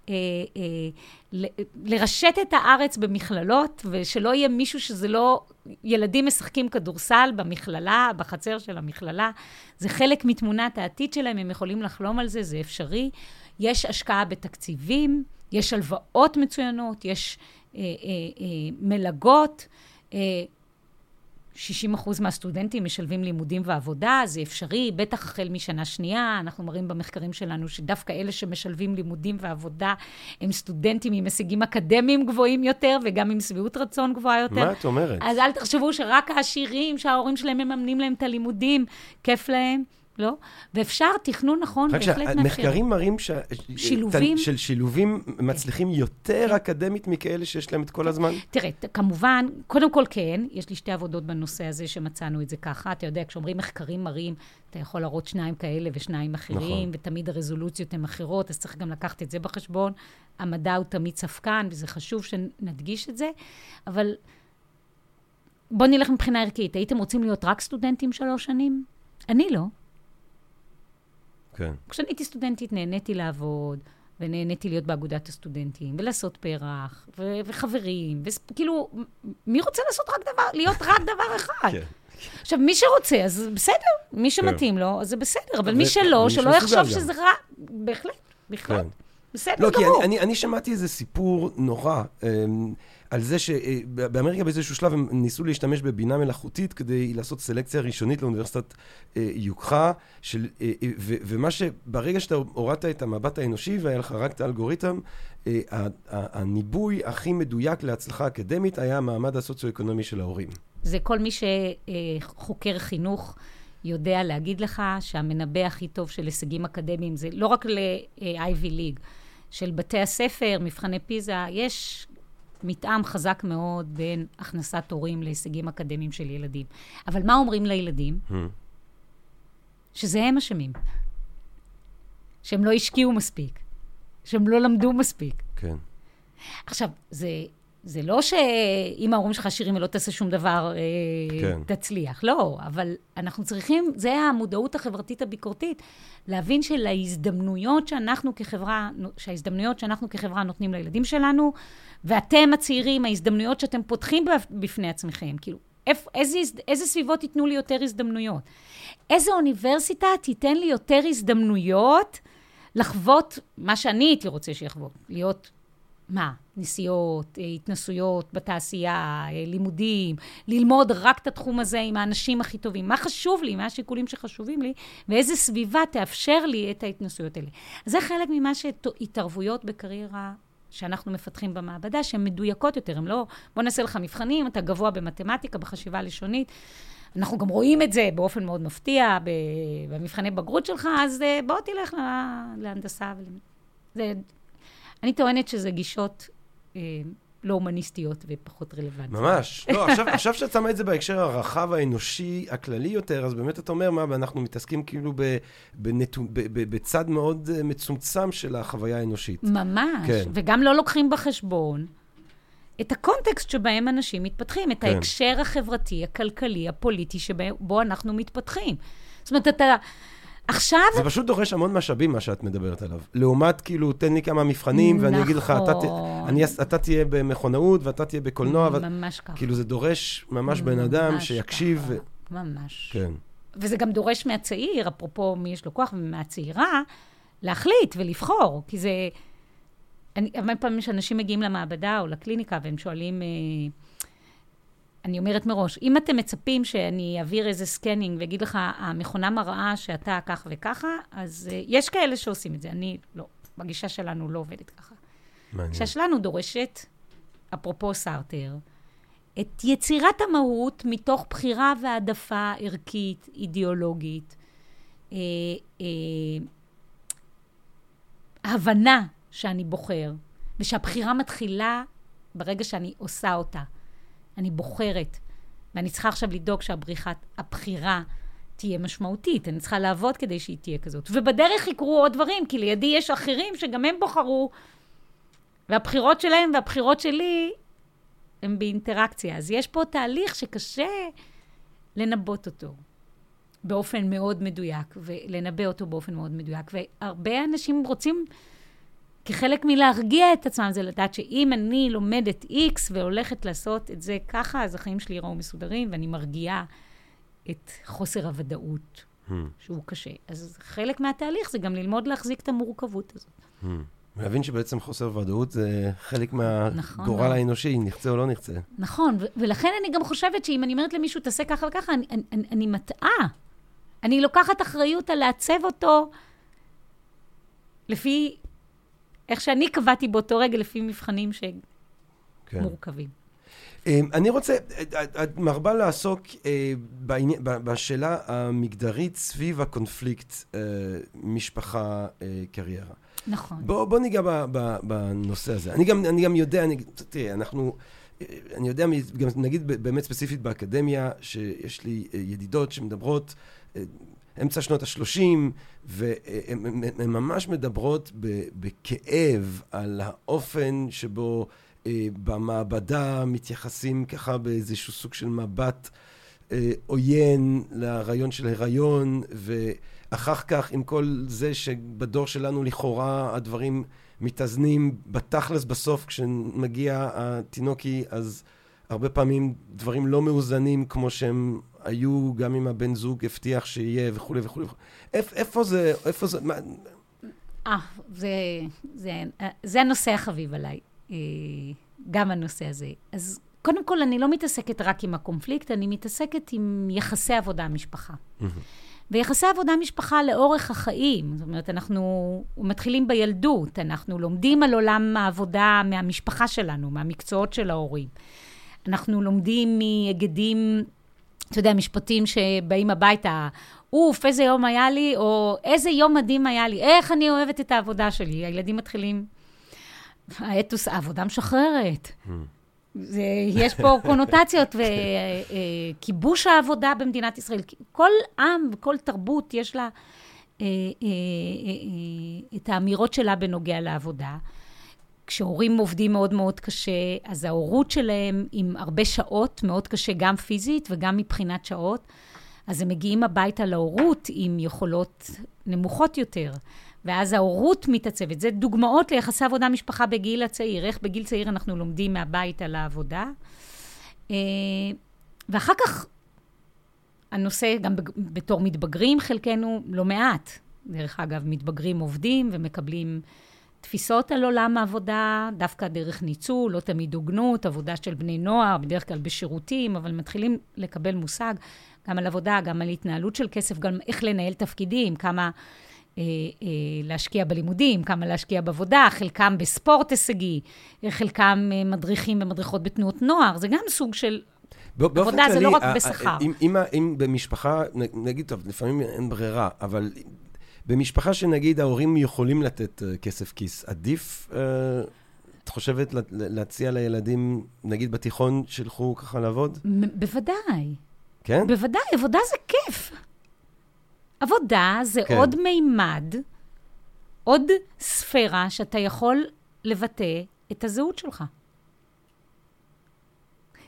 אה, אה, לרשת את הארץ במכללות, ושלא יהיה מישהו שזה לא... ילדים משחקים כדורסל במכללה, בחצר של המכללה. זה חלק מתמונת העתיד שלהם, הם יכולים לחלום על זה, זה אפשרי. יש השקעה בתקציבים. יש הלוואות מצוינות, יש אה, אה, אה, מלגות. אה, 60% מהסטודנטים משלבים לימודים ועבודה, זה אפשרי, בטח החל משנה שנייה. אנחנו מראים במחקרים שלנו שדווקא אלה שמשלבים לימודים ועבודה הם סטודנטים עם הישגים אקדמיים גבוהים יותר וגם עם שביעות רצון גבוהה יותר. מה את אומרת? אז אל תחשבו שרק העשירים, שההורים שלהם מממנים להם את הלימודים, כיף להם. לא? ואפשר, תכנון נכון, בהחלט מאפשר. מחקרים מראים ש... שילובים? של שילובים מצליחים יותר כן. אקדמית מכאלה שיש להם את כל הזמן? תראה, כמובן, קודם כל כן, יש לי שתי עבודות בנושא הזה שמצאנו את זה ככה. אתה יודע, כשאומרים מחקרים מראים, אתה יכול להראות שניים כאלה ושניים אחרים, נכון. ותמיד הרזולוציות הן אחרות, אז צריך גם לקחת את זה בחשבון. המדע הוא תמיד ספקן, וזה חשוב שנדגיש את זה, אבל בואו נלך מבחינה ערכית. הייתם רוצים להיות רק סטודנטים שלוש שנים? אני לא. כן. כשאני הייתי סטודנטית נהניתי לעבוד, ונהניתי להיות באגודת הסטודנטים, ולעשות פרח, ו- וחברים, וכאילו, מי רוצה לעשות רק דבר, להיות רק דבר אחד? כן. עכשיו, מי שרוצה, אז בסדר, מי שמתאים לו, אז זה בסדר, אבל מי שלא, שלא יחשוב שזה רע, בהחלט, בכלל. כן. בסדר לא, כי גמור. אני, אני, אני שמעתי איזה סיפור נורא אמ, על זה שבאמריקה באיזשהו שלב הם ניסו להשתמש בבינה מלאכותית כדי לעשות סלקציה ראשונית לאוניברסיטת אה, יוקחה, של, אה, אה, ו, ומה שברגע שאתה הורדת את המבט האנושי והיה לך רק את האלגוריתם, אה, הניבוי הכי מדויק להצלחה אקדמית היה המעמד הסוציו-אקונומי של ההורים. זה כל מי שחוקר חינוך יודע להגיד לך שהמנבא הכי טוב של הישגים אקדמיים זה לא רק ל-Ivy League, של בתי הספר, מבחני פיזה, יש מתאם חזק מאוד בין הכנסת הורים להישגים אקדמיים של ילדים. אבל מה אומרים לילדים? שזה הם אשמים. שהם לא השקיעו מספיק, שהם לא למדו מספיק. כן. עכשיו, זה, זה לא שאם ההורים שלך עשירים ולא תעשה שום דבר, אה, כן. תצליח. לא, אבל אנחנו צריכים, זה המודעות החברתית הביקורתית, להבין שלהזדמנויות שאנחנו כחברה, שההזדמנויות שאנחנו כחברה נותנים לילדים שלנו, ואתם הצעירים, ההזדמנויות שאתם פותחים בפ- בפני עצמכם, כאילו, איזה, איזה סביבות ייתנו לי יותר הזדמנויות? איזה אוניברסיטה תיתן לי יותר הזדמנויות לחוות מה שאני הייתי רוצה שיחוות, להיות מה? נסיעות, אה, התנסויות בתעשייה, אה, לימודים, ללמוד רק את התחום הזה עם האנשים הכי טובים. מה חשוב לי, מה השיקולים שחשובים לי, ואיזה סביבה תאפשר לי את ההתנסויות האלה. זה חלק ממה שהתערבויות בקריירה שאנחנו מפתחים במעבדה, שהן מדויקות יותר, הן לא, בוא נעשה לך מבחנים, אתה גבוה במתמטיקה, בחשיבה לשונית. אנחנו גם רואים את זה באופן מאוד מפתיע במבחני בגרות שלך, אז אה, בוא תלך לה- להנדסה. זה, אני טוענת שזה גישות אה, לא הומניסטיות ופחות רלוונטיות. ממש. לא, עכשיו, עכשיו שאת שמה את זה בהקשר הרחב האנושי הכללי יותר, אז באמת אתה אומר, מה, אנחנו מתעסקים כאילו ב, בנתו, ב, ב, בצד מאוד אה, מצומצם של החוויה האנושית. ממש. כן. וגם לא לוקחים בחשבון את הקונטקסט שבהם אנשים מתפתחים, את כן. ההקשר החברתי, הכלכלי, הפוליטי שבו אנחנו מתפתחים. זאת אומרת, אתה... עכשיו... זה פשוט דורש המון משאבים, מה שאת מדברת עליו. לעומת, כאילו, תן לי כמה מבחנים, ואני אגיד לך, אתה, נכון. אני, אתה תהיה במכונאות, ואתה תהיה בקולנוע, ו... ממש ככה. כאילו, זה דורש ממש בן אדם שיקשיב. ככה. ו... ממש. כן. וזה גם דורש מהצעיר, אפרופו מי יש לו כוח, ומהצעירה, להחליט ולבחור, כי זה... אני, הרבה פעמים כשאנשים מגיעים למעבדה או לקליניקה והם שואלים, אה, אני אומרת מראש, אם אתם מצפים שאני אעביר איזה scanning ואגיד לך, המכונה מראה שאתה כך וככה, אז אה, יש כאלה שעושים את זה. אני לא, בגישה שלנו לא עובדת ככה. מעניין. הגישה שלנו דורשת, אפרופו סארטר, את יצירת המהות מתוך בחירה והעדפה ערכית, אידיאולוגית, אה, אה, הבנה שאני בוחר, ושהבחירה מתחילה ברגע שאני עושה אותה. אני בוחרת, ואני צריכה עכשיו לדאוג שהבחירה תהיה משמעותית, אני צריכה לעבוד כדי שהיא תהיה כזאת. ובדרך יקרו עוד דברים, כי לידי יש אחרים שגם הם בחרו, והבחירות שלהם והבחירות שלי הם באינטראקציה. אז יש פה תהליך שקשה לנבאות אותו באופן מאוד מדויק, ולנבא אותו באופן מאוד מדויק. והרבה אנשים רוצים, כחלק מלהרגיע את עצמם, זה לדעת שאם אני לומדת X והולכת לעשות את זה ככה, אז החיים שלי ייראו מסודרים, ואני מרגיעה את חוסר הוודאות, Hmm, שהוא קשה. אז חלק מהתהליך זה גם ללמוד להחזיק את המורכבות הזאת. hmm. להבין שבעצם חוסר ודאות זה חלק נכון מהגורל מאוד. האנושי, נחצה או לא נחצה. נכון, ו- ולכן אני גם חושבת שאם אני אומרת למישהו, תעשה ככה וככה, אני, אני, אני, אני מטעה. אני לוקחת אחריות על לעצב אותו לפי איך שאני קבעתי באותו רגע, לפי מבחנים כן. שמורכבים. אמ, אני רוצה, את- מרבה לעסוק אה, בעני- בשאלה המגדרית סביב הקונפליקט אה, משפחה, אה. נכון. בוא, בוא ניגע ב, ב, בנושא הזה. אני גם, אני גם יודע, אני, תראה, אנחנו, אני יודע, גם נגיד באמת ספציפית באקדמיה, שיש לי ידידות שמדברות אמצע שנות ה-30, והן ממש מדברות בכאב על האופן שבו אה, במעבדה מתייחסים ככה באיזשהו סוג של מבט אה, עוין לרעיון של הריון, ואחר כך עם כל זה שבדור שלנו לכאורה הדברים מתאזנים בתכלס בסוף כשמגיע התינוקי, אז הרבה פעמים דברים לא מאוזנים כמו שהם היו, גם אם הבן זוג הבטיח שיהיה וכולי וכולי. איפ, איפה זה, איפה זה, מה, אה, זה, זה, זה הנושא החביב עליי, אה, גם הנושא הזה. אז קודם כל, אני לא מתעסקת רק עם הקונפליקט, אני מתעסקת עם יחסי עבודה-משפחה. ויחסי עבודה-משפחה לאורך החיים, זאת אומרת, אנחנו מתחילים בילדות, אנחנו לומדים על עולם העבודה מהמשפחה שלנו, מהמקצועות של ההורים. אנחנו לומדים מהיגדים, אתה יודע, משפטים שבאים הביתה, אוף, איזה יום היה לי, או איזה יום מדהים היה לי, איך אני אוהבת את העבודה שלי. הילדים מתחילים, האתוס, העבודה משחררת. זה, יש פה קונוטציות וכיבוש העבודה במדינת ישראל. כל עם וכל תרבות יש לה אה, אה, אה, את האמירות שלה בנוגע לעבודה. כשהורים עובדים מאוד מאוד קשה, אז ההורות שלהם עם הרבה שעות, מאוד קשה גם פיזית וגם מבחינת שעות, אז הם מגיעים הביתה להורות עם יכולות נמוכות יותר. ואז ההורות מתעצבת. זה דוגמאות ליחסי עבודה-משפחה בגיל הצעיר. איך בגיל צעיר אנחנו לומדים מהבית על העבודה. אה, ואחר כך, הנושא, גם בתור מתבגרים, חלקנו לא מעט. דרך אגב, מתבגרים עובדים ומקבלים תפיסות על עולם העבודה, דווקא דרך ניצול, לא תמיד הוגנות, עבודה של בני נוער, בדרך כלל בשירותים, אבל מתחילים לקבל מושג גם על עבודה, גם על התנהלות של כסף, גם איך לנהל תפקידים, כמה... אה, אה, להשקיע בלימודים, כמה להשקיע בעבודה, חלקם בספורט הישגי, חלקם אה, מדריכים ומדריכות בתנועות נוער, זה גם סוג של... עבודה כללי, זה לא רק בשכר. אם, אם, אם במשפחה, נגיד, טוב, לפעמים אין ברירה, אבל במשפחה שנגיד ההורים יכולים לתת כסף כיס, עדיף, את חושבת, להציע לילדים, נגיד בתיכון, שילכו ככה לעבוד? בוודאי. כן? בוודאי, עבודה זה כיף. עבודה זה כן. עוד מימד, עוד ספירה שאתה יכול לבטא את הזהות שלך.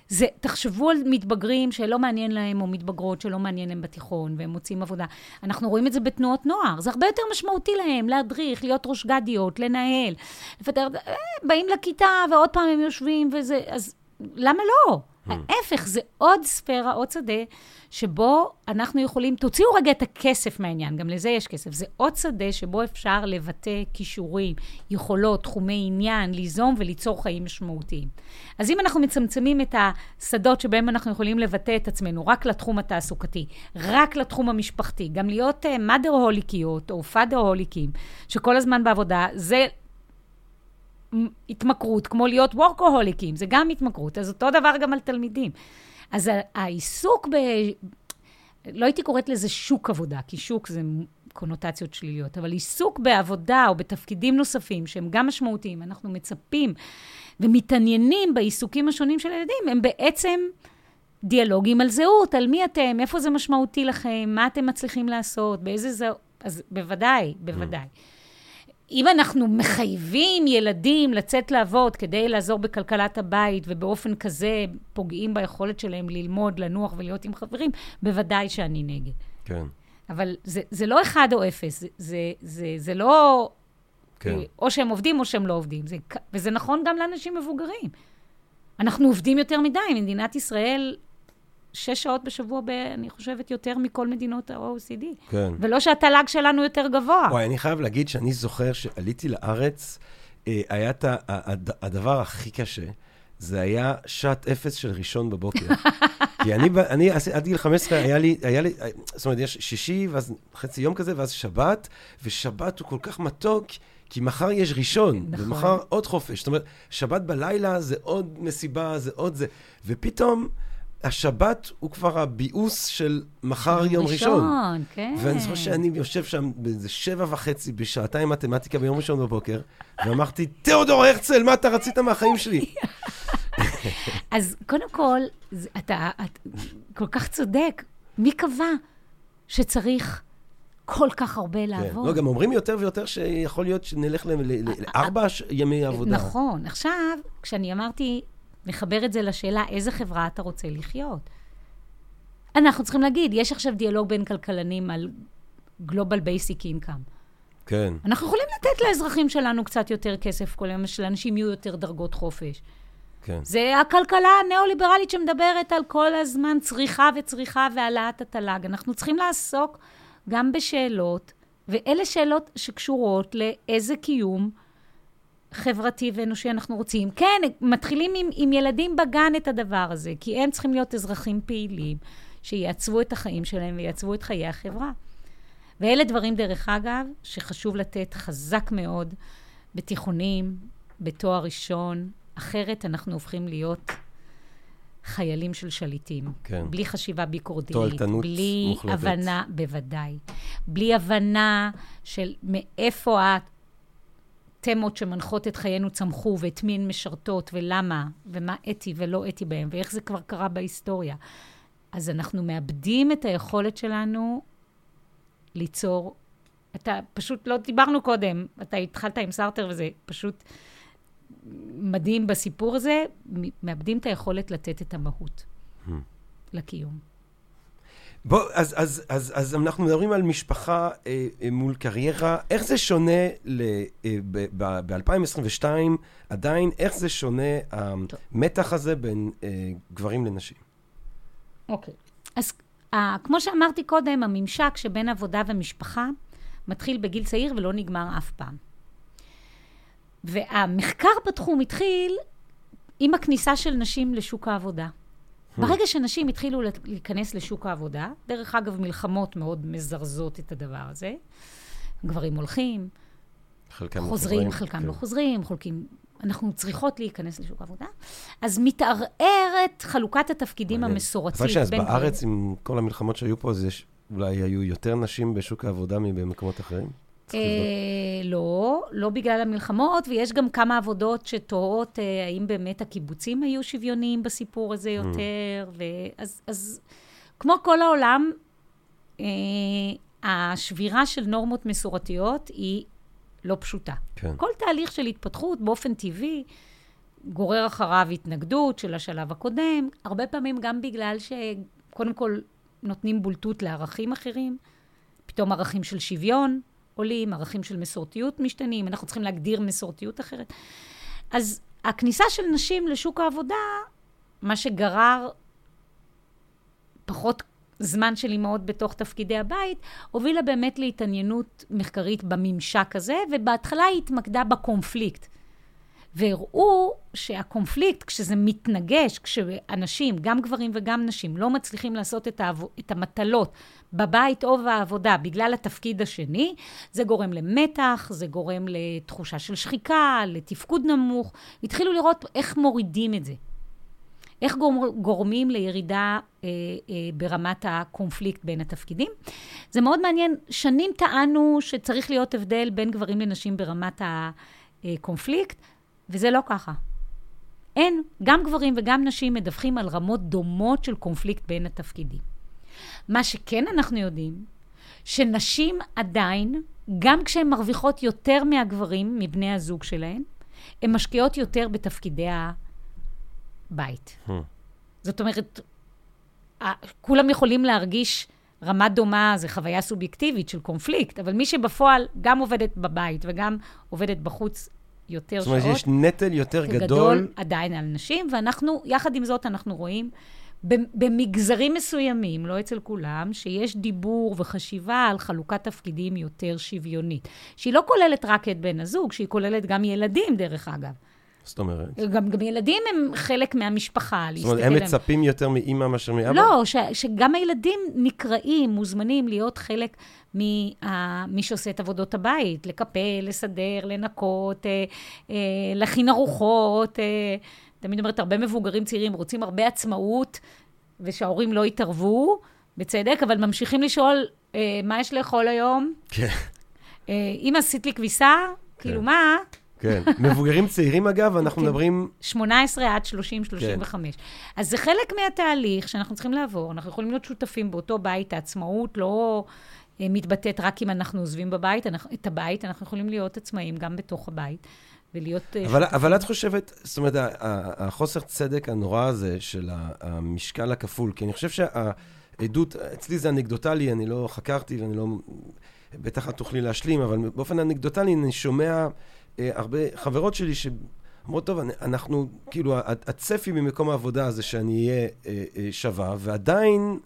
זה, תחשבו על מתבגרים שלא מעניין להם, או מתבגרות שלא מעניין להם בתיכון, והם מוצאים עבודה. אנחנו רואים את זה בתנועות נוער. זה הרבה יותר משמעותי להם להדריך, להיות ראש גדיות, לנהל. לפתר, אה, באים לכיתה, ועוד פעם הם יושבים, וזה... אז למה לא? Hmm. ההפך, זה עוד ספירה, עוד שדה, שבו אנחנו יכולים, תוציאו רגע את הכסף מהעניין, גם לזה יש כסף. זה עוד שדה שבו אפשר לבטא כישורים, יכולות, תחומי עניין, ליזום וליצור חיים משמעותיים. אז אם אנחנו מצמצמים את השדות שבהם אנחנו יכולים לבטא את עצמנו רק לתחום התעסוקתי, רק לתחום המשפחתי, גם להיות uh, mother הוליקיות או father הוליקים, שכל הזמן בעבודה, זה התמכרות, כמו להיות וורקוהוליקים, זה גם התמכרות, אז אותו דבר גם על תלמידים. אז העיסוק ב... לא הייתי קוראת לזה שוק עבודה, כי שוק זה קונוטציות שליליות, אבל עיסוק בעבודה או בתפקידים נוספים שהם גם משמעותיים, אנחנו מצפים ומתעניינים בעיסוקים השונים של הילדים, הם בעצם דיאלוגים על זהות, על מי אתם, איפה זה משמעותי לכם, מה אתם מצליחים לעשות, באיזה זהות, אז בוודאי, בוודאי. Mm. אם אנחנו מחייבים ילדים לצאת לעבוד כדי לעזור בכלכלת הבית, ובאופן כזה פוגעים ביכולת שלהם ללמוד, לנוח ולהיות עם חברים, בוודאי שאני נגד. כן. אבל זה, זה לא אחד או אפס, זה, זה, זה, זה לא... כן. או שהם עובדים או שהם לא עובדים. זה, וזה נכון גם לאנשים מבוגרים. אנחנו עובדים יותר מדי. מדינת ישראל שש שעות בשבוע, ב, אני חושבת, יותר מכל מדינות ה-OECD. כן. ולא שהתל"ג שלנו יותר גבוה. וואי, אני חייב להגיד שאני זוכר שעליתי לארץ, אה, היה את הדבר הכי קשה. זה היה שעת אפס של ראשון בבוקר. כי אני, אני עד גיל 15, היה לי, היה לי, זאת אומרת, יש שישי, ואז חצי יום כזה, ואז שבת, ושבת הוא כל כך מתוק, כי מחר יש ראשון, נכון. ומחר עוד חופש. זאת אומרת, שבת בלילה זה עוד מסיבה, זה עוד זה. ופתאום... השבת הוא כבר הביאוס של מחר יום ראשון. ראשון, כן. ואני זוכר שאני יושב שם באיזה שבע וחצי בשעתיים מתמטיקה ביום ראשון בבוקר, ואמרתי, תיאודור הרצל, מה אתה רצית מהחיים שלי? אז קודם כל, אתה, אתה כל כך צודק. מי קבע שצריך כל כך הרבה כן. לעבוד? לא, גם אומרים יותר ויותר שיכול להיות שנלך לארבע ימי עבודה. נכון. עכשיו, כשאני אמרתי נחבר את זה לשאלה איזה חברה אתה רוצה לחיות. אנחנו צריכים להגיד, יש עכשיו דיאלוג בין כלכלנים על Global Basic Income. כן. אנחנו יכולים לתת לאזרחים שלנו קצת יותר כסף, כל היום שלאנשים יהיו יותר דרגות חופש. כן. זה הכלכלה הניאו-ליברלית שמדברת על כל הזמן צריכה וצריכה והעלאת התל"ג. אנחנו צריכים לעסוק גם בשאלות ואלה שאלות שקשורות לאיזה קיום חברתי ואנושי אנחנו רוצים. כן, מתחילים עם, עם ילדים בגן את הדבר הזה, כי הם צריכים להיות אזרחים פעילים, שיעצבו את החיים שלהם ויעצבו את חיי החברה. ואלה דברים, דרך אגב, שחשוב לתת חזק מאוד בתיכונים, בתואר ראשון, אחרת אנחנו הופכים להיות חיילים של שליטים. כן. בלי חשיבה ביקורתית. תועלתנות בלי מוחלטת. הבנה, בוודאי. בלי הבנה של מאיפה התמות שמנחות את חיינו צמחו, ואת מי הן משרתות, ולמה, ומה אתי ולא אתי בהם, ואיך זה כבר קרה בהיסטוריה. אז אנחנו מאבדים את היכולת שלנו ליצור... אתה פשוט, לא דיברנו קודם, אתה התחלת עם סארטר וזה פשוט מדהים בסיפור הזה, מאבדים את היכולת לתת את המהות לקיום. בוא, אז, אז, אז, אז אנחנו מדברים על משפחה אה, אה, מול קריירה. איך זה שונה ל, אה, ב-2022, עדיין, איך זה שונה המתח הזה בין אה, גברים לנשים? אוקיי. אז אה, כמו שאמרתי קודם, הממשק שבין עבודה ומשפחה מתחיל בגיל צעיר ולא נגמר אף פעם. והמחקר בתחום התחיל עם הכניסה של נשים לשוק העבודה. ברגע שנשים התחילו להיכנס לשוק העבודה, דרך אגב, מלחמות מאוד מזרזות את הדבר הזה, גברים הולכים, חלקם חוזרים, חלקם כן. לא חוזרים, חולקים... אנחנו צריכות להיכנס לשוק העבודה, אז מתערערת חלוקת התפקידים המסורתית. אבל שאז בארץ, עם כל המלחמות שהיו פה, אז יש, אולי היו יותר נשים בשוק העבודה מבמקומות אחרים? אה, לא, לא בגלל המלחמות, ויש גם כמה עבודות שתוהות אה, האם באמת הקיבוצים היו שוויוניים בסיפור הזה mm. יותר, ואז כמו כל העולם, אה, השבירה של נורמות מסורתיות היא לא פשוטה. כן. כל תהליך של התפתחות באופן טבעי גורר אחריו התנגדות של השלב הקודם, הרבה פעמים גם בגלל שקודם כל נותנים בולטות לערכים אחרים, פתאום ערכים של שוויון, עולים, ערכים של מסורתיות משתנים, אנחנו צריכים להגדיר מסורתיות אחרת. אז הכניסה של נשים לשוק העבודה, מה שגרר פחות זמן של אימהות בתוך תפקידי הבית, הובילה באמת להתעניינות מחקרית בממשק הזה, ובהתחלה היא התמקדה בקונפליקט. והראו שהקונפליקט, כשזה מתנגש, כשאנשים, גם גברים וגם נשים, לא מצליחים לעשות את, העב... את המטלות בבית או בעבודה בגלל התפקיד השני, זה גורם למתח, זה גורם לתחושה של שחיקה, לתפקוד נמוך. התחילו לראות איך מורידים את זה. איך גורמים לירידה אה, אה, ברמת הקונפליקט בין התפקידים. זה מאוד מעניין. שנים טענו שצריך להיות הבדל בין גברים לנשים ברמת הקונפליקט. וזה לא ככה. אין, גם גברים וגם נשים מדווחים על רמות דומות של קונפליקט בין התפקידים. מה שכן אנחנו יודעים, שנשים עדיין, גם כשהן מרוויחות יותר מהגברים, מבני הזוג שלהן, הן משקיעות יותר בתפקידי הבית. Hmm. זאת אומרת, כולם יכולים להרגיש רמה דומה, זו חוויה סובייקטיבית של קונפליקט, אבל מי שבפועל גם עובדת בבית וגם עובדת בחוץ, יותר שעות. זאת אומרת, יש נטל יותר גדול. גדול עדיין על נשים, ואנחנו, יחד עם זאת, אנחנו רואים במגזרים מסוימים, לא אצל כולם, שיש דיבור וחשיבה על חלוקת תפקידים יותר שוויונית. שהיא לא כוללת רק את בן הזוג, שהיא כוללת גם ילדים, דרך אגב. זאת אומרת? גם, גם ילדים הם חלק מהמשפחה, זאת אומרת, הם מצפים יותר מאימא מאשר מאבא? לא, ש, שגם הילדים נקראים, מוזמנים להיות חלק ממי שעושה את עבודות הבית, לקפל, לסדר, לנקות, אה, אה, להכין ארוחות. אה, תמיד אומרת, הרבה מבוגרים צעירים רוצים הרבה עצמאות, ושההורים לא יתערבו, בצדק, אבל ממשיכים לשאול, אה, מה יש לאכול היום? כן. אה, אם עשית לי כביסה, כן. כאילו, מה? כן. מבוגרים צעירים, אגב, אנחנו כן. מדברים... 18 עד 30, 35. כן. אז זה חלק מהתהליך שאנחנו צריכים לעבור. אנחנו יכולים להיות שותפים באותו בית. העצמאות לא אה, מתבטאת רק אם אנחנו עוזבים בבית, אנחנו, את הבית, אנחנו יכולים להיות עצמאים גם בתוך הבית. ולהיות... אה, אבל, אבל את חושבת, זאת אומרת, החוסר צדק הנורא הזה של המשקל הכפול, כי אני חושב שהעדות, אצלי זה אנקדוטלי, אני לא חקרתי ואני לא... בטח את תוכלי להשלים, אבל באופן אנקדוטלי אני שומע אה, הרבה חברות שלי שאומרות, טוב, אנחנו, כאילו, הצפי ממקום העבודה זה שאני אהיה אה, אה, שווה, ועדיין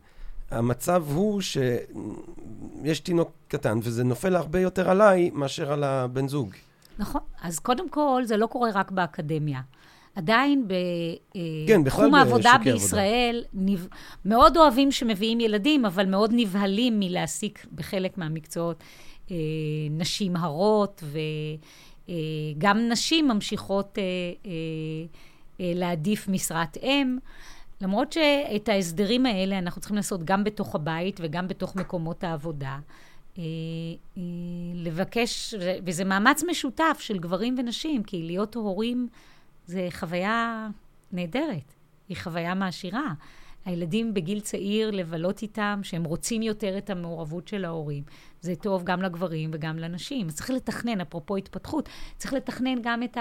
המצב הוא שיש תינוק קטן, וזה נופל הרבה יותר עליי מאשר על הבן זוג. נכון. אז קודם כל, זה לא קורה רק באקדמיה. עדיין כן, בכלל בתחום העבודה בישראל, נב... מאוד אוהבים שמביאים ילדים, אבל מאוד נבהלים מלהעסיק בחלק מהמקצועות אה, נשים הרות, וגם אה, נשים ממשיכות אה, אה, אה, להעדיף משרת אם. למרות שאת ההסדרים האלה אנחנו צריכים לעשות גם בתוך הבית וגם בתוך מקומות העבודה. אה, אה, לבקש, וזה מאמץ משותף של גברים ונשים, כי להיות הורים זה חוויה נהדרת, היא חוויה מעשירה. הילדים בגיל צעיר, לבלות איתם, שהם רוצים יותר את המעורבות של ההורים. זה טוב גם לגברים וגם לנשים. אז צריך לתכנן, אפרופו התפתחות, צריך לתכנן גם את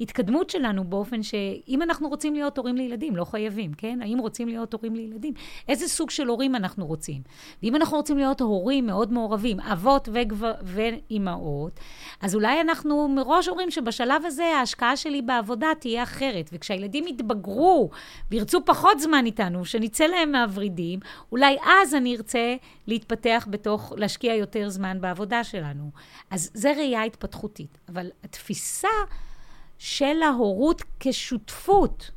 ההתקדמות שלנו באופן שאם אנחנו רוצים להיות הורים לילדים, לא חייבים, כן? האם רוצים להיות הורים לילדים? איזה סוג של הורים אנחנו רוצים? ואם אנחנו רוצים להיות הורים מאוד מעורבים, אבות וגבר, ואימהות, אז אולי אנחנו מראש אומרים שבשלב הזה ההשקעה שלי בעבודה תהיה אחרת. וכשהילדים יתבגרו וירצו פחות זמן איתנו, שנצא להם מהוורידים, אולי אז אני ארצה להתפתח בתוך, להשקיע יותר זמן בעבודה שלנו. אז זה ראייה התפתחותית. אבל התפיסה של ההורות כשותפות,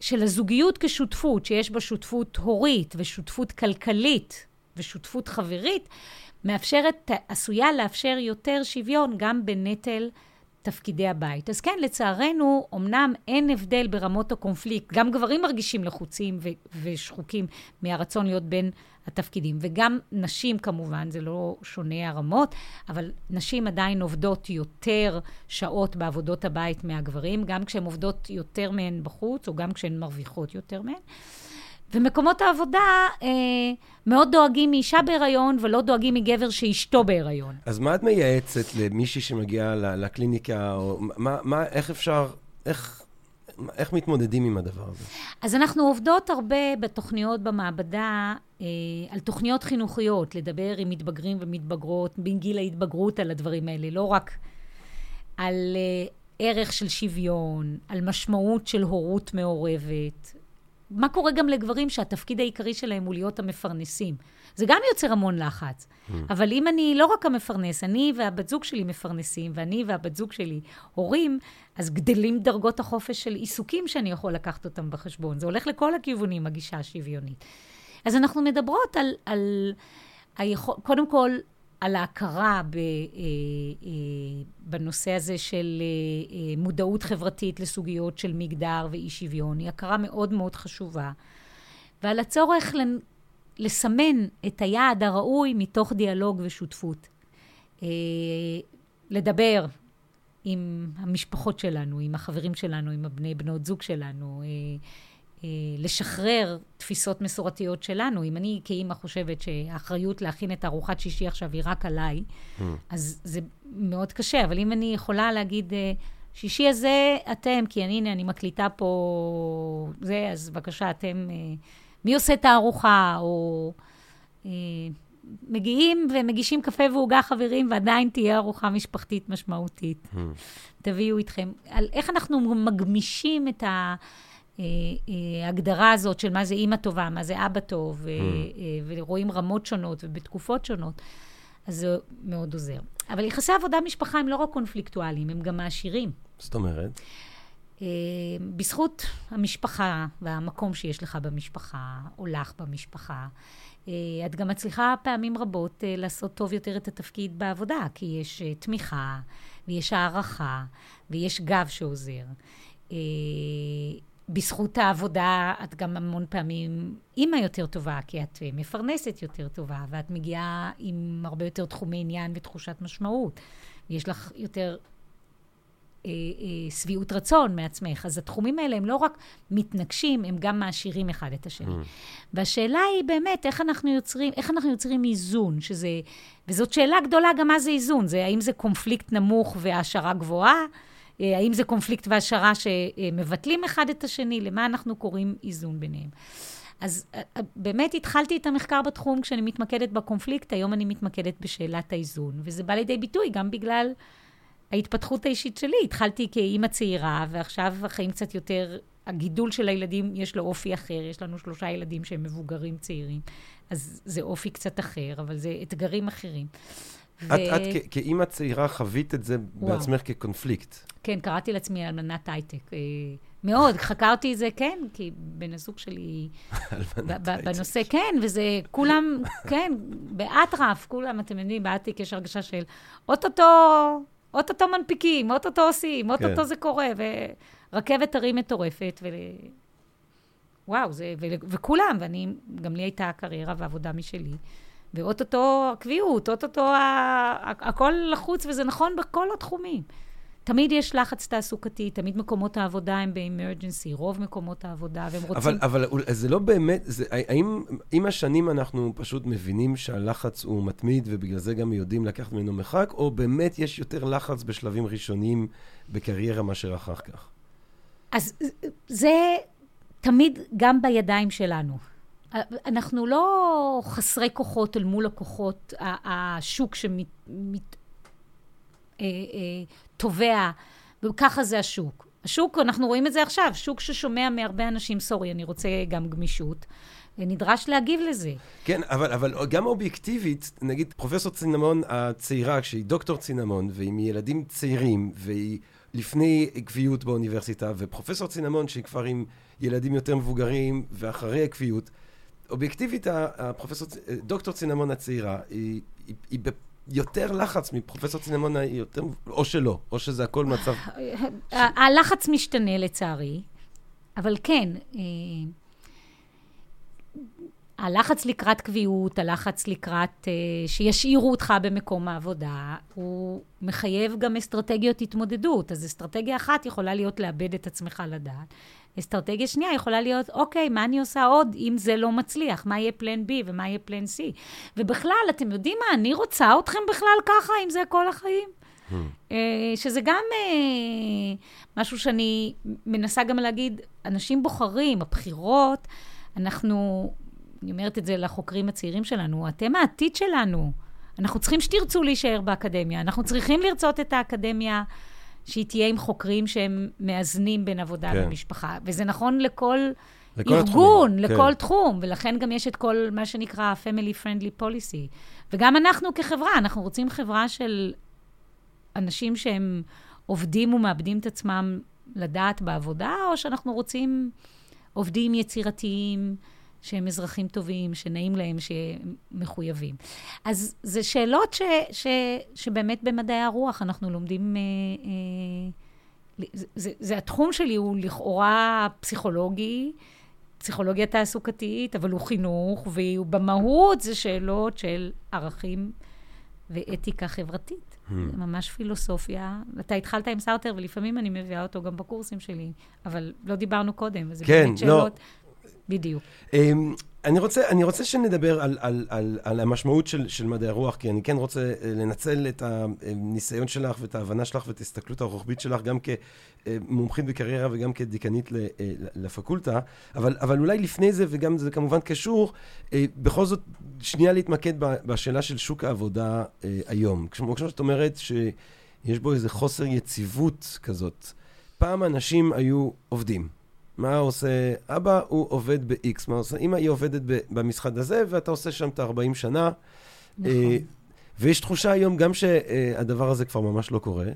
של הזוגיות כשותפות, שיש בה שותפות הורית ושותפות כלכלית ושותפות חברית, מאפשרת, עשויה לאפשר יותר שוויון גם בנטל תפקידי הבית. אז כן, לצערנו, אמנם אין הבדל ברמות הקונפליקט, גם גברים מרגישים לחוצים ו- ושחוקים מהרצון להיות בין התפקידים, וגם נשים כמובן, זה לא שונה הרמות, אבל נשים עדיין עובדות יותר שעות בעבודות הבית מהגברים, גם כשהן עובדות יותר מהן בחוץ, או גם כשהן מרוויחות יותר מהן. ומקומות העבודה אה, מאוד דואגים מאישה בהיריון, ולא דואגים מגבר שאשתו בהיריון. אז מה את מייעצת למישהי שמגיעה לקליניקה, או מה, מה, איך אפשר, איך, איך מתמודדים עם הדבר הזה? אז אנחנו עובדות הרבה בתוכניות במעבדה, אה, על תוכניות חינוכיות, לדבר עם מתבגרים ומתבגרות בגיל ההתבגרות על הדברים האלה, לא רק על אה, ערך של שוויון, על משמעות של הורות מעורבת, מה קורה גם לגברים שהתפקיד העיקרי שלהם הוא להיות המפרנסים? זה גם יוצר המון לחץ. Mm. אבל אם אני לא רק המפרנס, אני והבת זוג שלי מפרנסים, ואני והבת זוג שלי הורים, אז גדלים דרגות החופש של עיסוקים שאני יכול לקחת אותם בחשבון. זה הולך לכל הכיוונים, הגישה השוויונית. אז אנחנו מדברות על, על היכול, קודם כל, על ההכרה ב, אה, אה, בנושא הזה של אה, מודעות חברתית לסוגיות של מגדר ואי שוויון, היא הכרה מאוד מאוד חשובה, ועל הצורך לסמן את היעד הראוי מתוך דיאלוג ושותפות. לדבר עם המשפחות שלנו, עם החברים שלנו, עם הבני בנות זוג שלנו, אה, לשחרר תפיסות מסורתיות שלנו. אם אני כאימא חושבת שהאחריות להכין את ארוחת שישי עכשיו היא רק עליי, mm. אז זה מאוד קשה. אבל אם אני יכולה להגיד, אה, שישי הזה אתם, כי אני, הנה, אני מקליטה פה זה, אז בבקשה, אתם, אה, מי עושה את הארוחה? או מגיעים ומגישים קפה ועוגה, חברים, ועדיין תהיה ארוחה משפחתית משמעותית. Mm. תביאו איתכם. על איך אנחנו מגמישים את ה... ההגדרה אה, אה, הזאת של מה זה אימא טובה, מה זה אבא טוב, mm. ורואים רמות שונות ובתקופות שונות, אז זה מאוד עוזר. אבל יחסי עבודה-משפחה הם לא רק קונפליקטואליים, הם גם מעשירים. זאת אומרת? בזכות המשפחה והמקום שיש לך במשפחה, או לך במשפחה, את גם מצליחה פעמים רבות לעשות טוב יותר את התפקיד בעבודה, כי יש תמיכה, ויש הערכה, ויש גב שעוזר. בזכות העבודה את גם המון פעמים אימא יותר טובה, כי את מפרנסת יותר טובה, ואת מגיעה עם הרבה יותר תחומי עניין ותחושת משמעות. יש לך יותר אה, אה, שביעות רצון מעצמך. אז התחומים האלה הם לא רק מתנגשים, הם גם מעשירים אחד את השני. Mm. והשאלה היא באמת, איך אנחנו יוצרים, איך אנחנו יוצרים איזון, שזה... וזאת שאלה גדולה גם מה זה איזון. זה האם זה קונפליקט נמוך והעשרה גבוהה? אה, האם זה קונפליקט והשערה שמבטלים אחד את השני? למה אנחנו קוראים איזון ביניהם? אז אה, אה, באמת התחלתי את המחקר בתחום כשאני מתמקדת בקונפליקט, היום אני מתמקדת בשאלת האיזון. וזה בא לידי ביטוי גם בגלל ההתפתחות האישית שלי. התחלתי כאימא צעירה, ועכשיו החיים קצת יותר הגידול של הילדים, יש לו אופי אחר. יש לנו שלושה ילדים שהם מבוגרים צעירים, אז זה אופי קצת אחר, אבל זה אתגרים אחרים. ו... את, את כ- כאימא צעירה חווית את זה וואו. בעצמך כקונפליקט. כן, קראתי לעצמי אלמנת הייטק. אה, מאוד, חקרתי את זה, כן, כי בן הזוג שלי... בנושא, כן, וזה כולם, כן, באטרף, כולם, אתם יודעים, באטיק יש הרגשה של אוטוטו, אוטוטו מנפיקים, אוטוטו עושים, אוטוטו כן. זה קורה, ורכבת הרים מטורפת, ו... וואו, זה, ו... וכולם, ואני, גם לי הייתה קריירה ועבודה משלי. ואו-טו-טו הקביעות, אוטוטו הכל לחוץ, וזה נכון בכל התחומים. תמיד יש לחץ תעסוקתי, תמיד מקומות העבודה הם ב emergency, רוב מקומות העבודה, והם רוצים... אבל, אבל זה לא באמת, זה, האם עם השנים אנחנו פשוט מבינים שהלחץ הוא מתמיד, ובגלל זה גם יודעים לקחת ממנו מרחק, או באמת יש יותר לחץ בשלבים ראשונים בקריירה מאשר אחר כך? אז זה תמיד גם בידיים שלנו. אנחנו לא חסרי כוחות אל מול הכוחות, השוק אה, אה, וככה זה השוק. השוק, אנחנו רואים את זה עכשיו, שוק ששומע מהרבה אנשים, סורי, אני רוצה גם גמישות. נדרש להגיב לזה. כן, אבל, אבל גם אובייקטיבית, נגיד פרופסור צינמון הצעירה, כשהיא דוקטור צינמון, והיא מילדים צעירים, והיא לפני עקביות באוניברסיטה, ופרופסור צינמון, שהיא כבר עם ילדים יותר מבוגרים, ואחרי עקביות, אובייקטיבית, הפרופסור, דוקטור צינמון הצעירה, היא, היא, היא ביותר לחץ מפרופסור צינמון היותר, או שלא, או שזה הכל מצב... הלחץ משתנה לצערי, אבל כן, אה, הלחץ לקראת קביעות, הלחץ לקראת uh, שישאירו אותך במקום העבודה, הוא מחייב גם אסטרטגיות התמודדות. אז אסטרטגיה אחת יכולה להיות לאבד את עצמך לדעת. אסטרטגיה שנייה יכולה להיות, אוקיי, מה אני עושה עוד אם זה לא מצליח? מה יהיה פלן B ומה יהיה פלן C? ובכלל, אתם יודעים מה, אני רוצה אתכם בכלל ככה, אם זה כל החיים. Hmm. Uh, שזה גם uh, משהו שאני מנסה גם להגיד, אנשים בוחרים, הבחירות, אנחנו אני אומרת את זה לחוקרים הצעירים שלנו, אתם העתיד שלנו. אנחנו צריכים שתרצו להישאר באקדמיה. אנחנו צריכים לרצות את האקדמיה שהיא תהיה עם חוקרים שהם מאזנים בין עבודה כן. למשפחה. וזה נכון לכל, לכל ארגון, התחומים. לכל כן. תחום, ולכן גם יש את כל מה שנקרא Family Friendly Policy. וגם אנחנו כחברה, אנחנו רוצים חברה של אנשים שהם עובדים ומאבדים את עצמם לדעת בעבודה, או שאנחנו רוצים עובדים יצירתיים, שהם אזרחים טובים, שנעים להם, שמחויבים. אז זה שאלות ש, ש, שבאמת במדעי הרוח אנחנו לומדים... אה, אה, זה, זה, זה התחום שלי הוא לכאורה פסיכולוגי, פסיכולוגיה תעסוקתית, אבל הוא חינוך, ובמהות זה שאלות של ערכים ואתיקה חברתית. Hmm. זה ממש פילוסופיה. אתה התחלת עם סארטר, ולפעמים אני מביאה אותו גם בקורסים שלי, אבל לא דיברנו קודם, אז זה כן, באמת. שאלות... לא. בדיוק. אמ, אני רוצה, אני רוצה שנדבר על, על, על, על המשמעות של, של מדעי הרוח, כי אני כן רוצה אה, לנצל את הניסיון שלך ואת ההבנה שלך ואת ההסתכלות הרוחבית שלך, גם כמומחית בקריירה וגם כדיקנית אה, לפקולטה, אבל, אבל אולי לפני זה, וגם זה כמובן קשור, אה, בכל זאת, שנייה להתמקד בשאלה של שוק העבודה היום. כמו שאת אומרת, שיש בו איזה חוסר יציבות כזאת. פעם אנשים היו עובדים. מה עושה אבא? הוא עובד ב-X. מה עושה אמא? היא עובדת במשחד הזה, ואתה עושה שם את ה-40 שנה. נכון. אה, ויש תחושה היום גם שהדבר הזה כבר ממש לא קורה,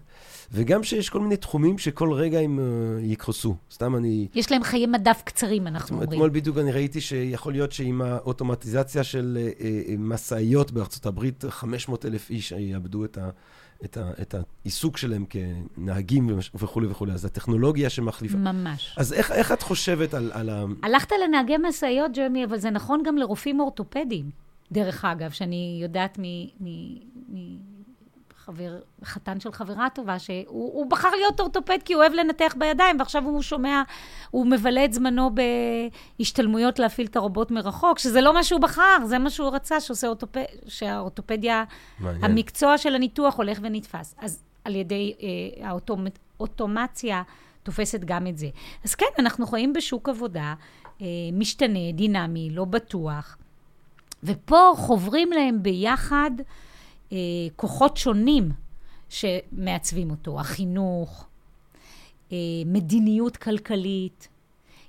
וגם שיש כל מיני תחומים שכל רגע הם uh, יקרסו. סתם אני... יש להם חיי מדף קצרים, אנחנו אומרים. אתמול בדיוק אני ראיתי שיכול להיות שעם האוטומטיזציה של uh, uh, משאיות בארצות הברית, 500 אלף איש יאבדו את ה... את, ה, את העיסוק שלהם כנהגים וכולי וכולי. אז הטכנולוגיה שמחליפה. ממש. אז איך, איך את חושבת על, על ה... הלכת לנהגי משאיות, ג'רמי, אבל זה נכון גם לרופאים אורתופדיים, דרך אגב, שאני יודעת מ... מ, מ חבר, חתן של חברה טובה, שהוא בחר להיות אורתופד כי הוא אוהב לנתח בידיים, ועכשיו הוא שומע, הוא מבלה את זמנו בהשתלמויות להפעיל את הרובוט מרחוק, שזה לא מה שהוא בחר, זה מה שהוא רצה, שעושה אורתופד, שהאורתופדיה, מעניין. המקצוע של הניתוח הולך ונתפס. אז על ידי אה, האוטומציה תופסת גם את זה. אז כן, אנחנו חיים בשוק עבודה אה, משתנה, דינמי, לא בטוח, ופה חוברים להם ביחד, כוחות שונים שמעצבים אותו, החינוך, אה, מדיניות כלכלית,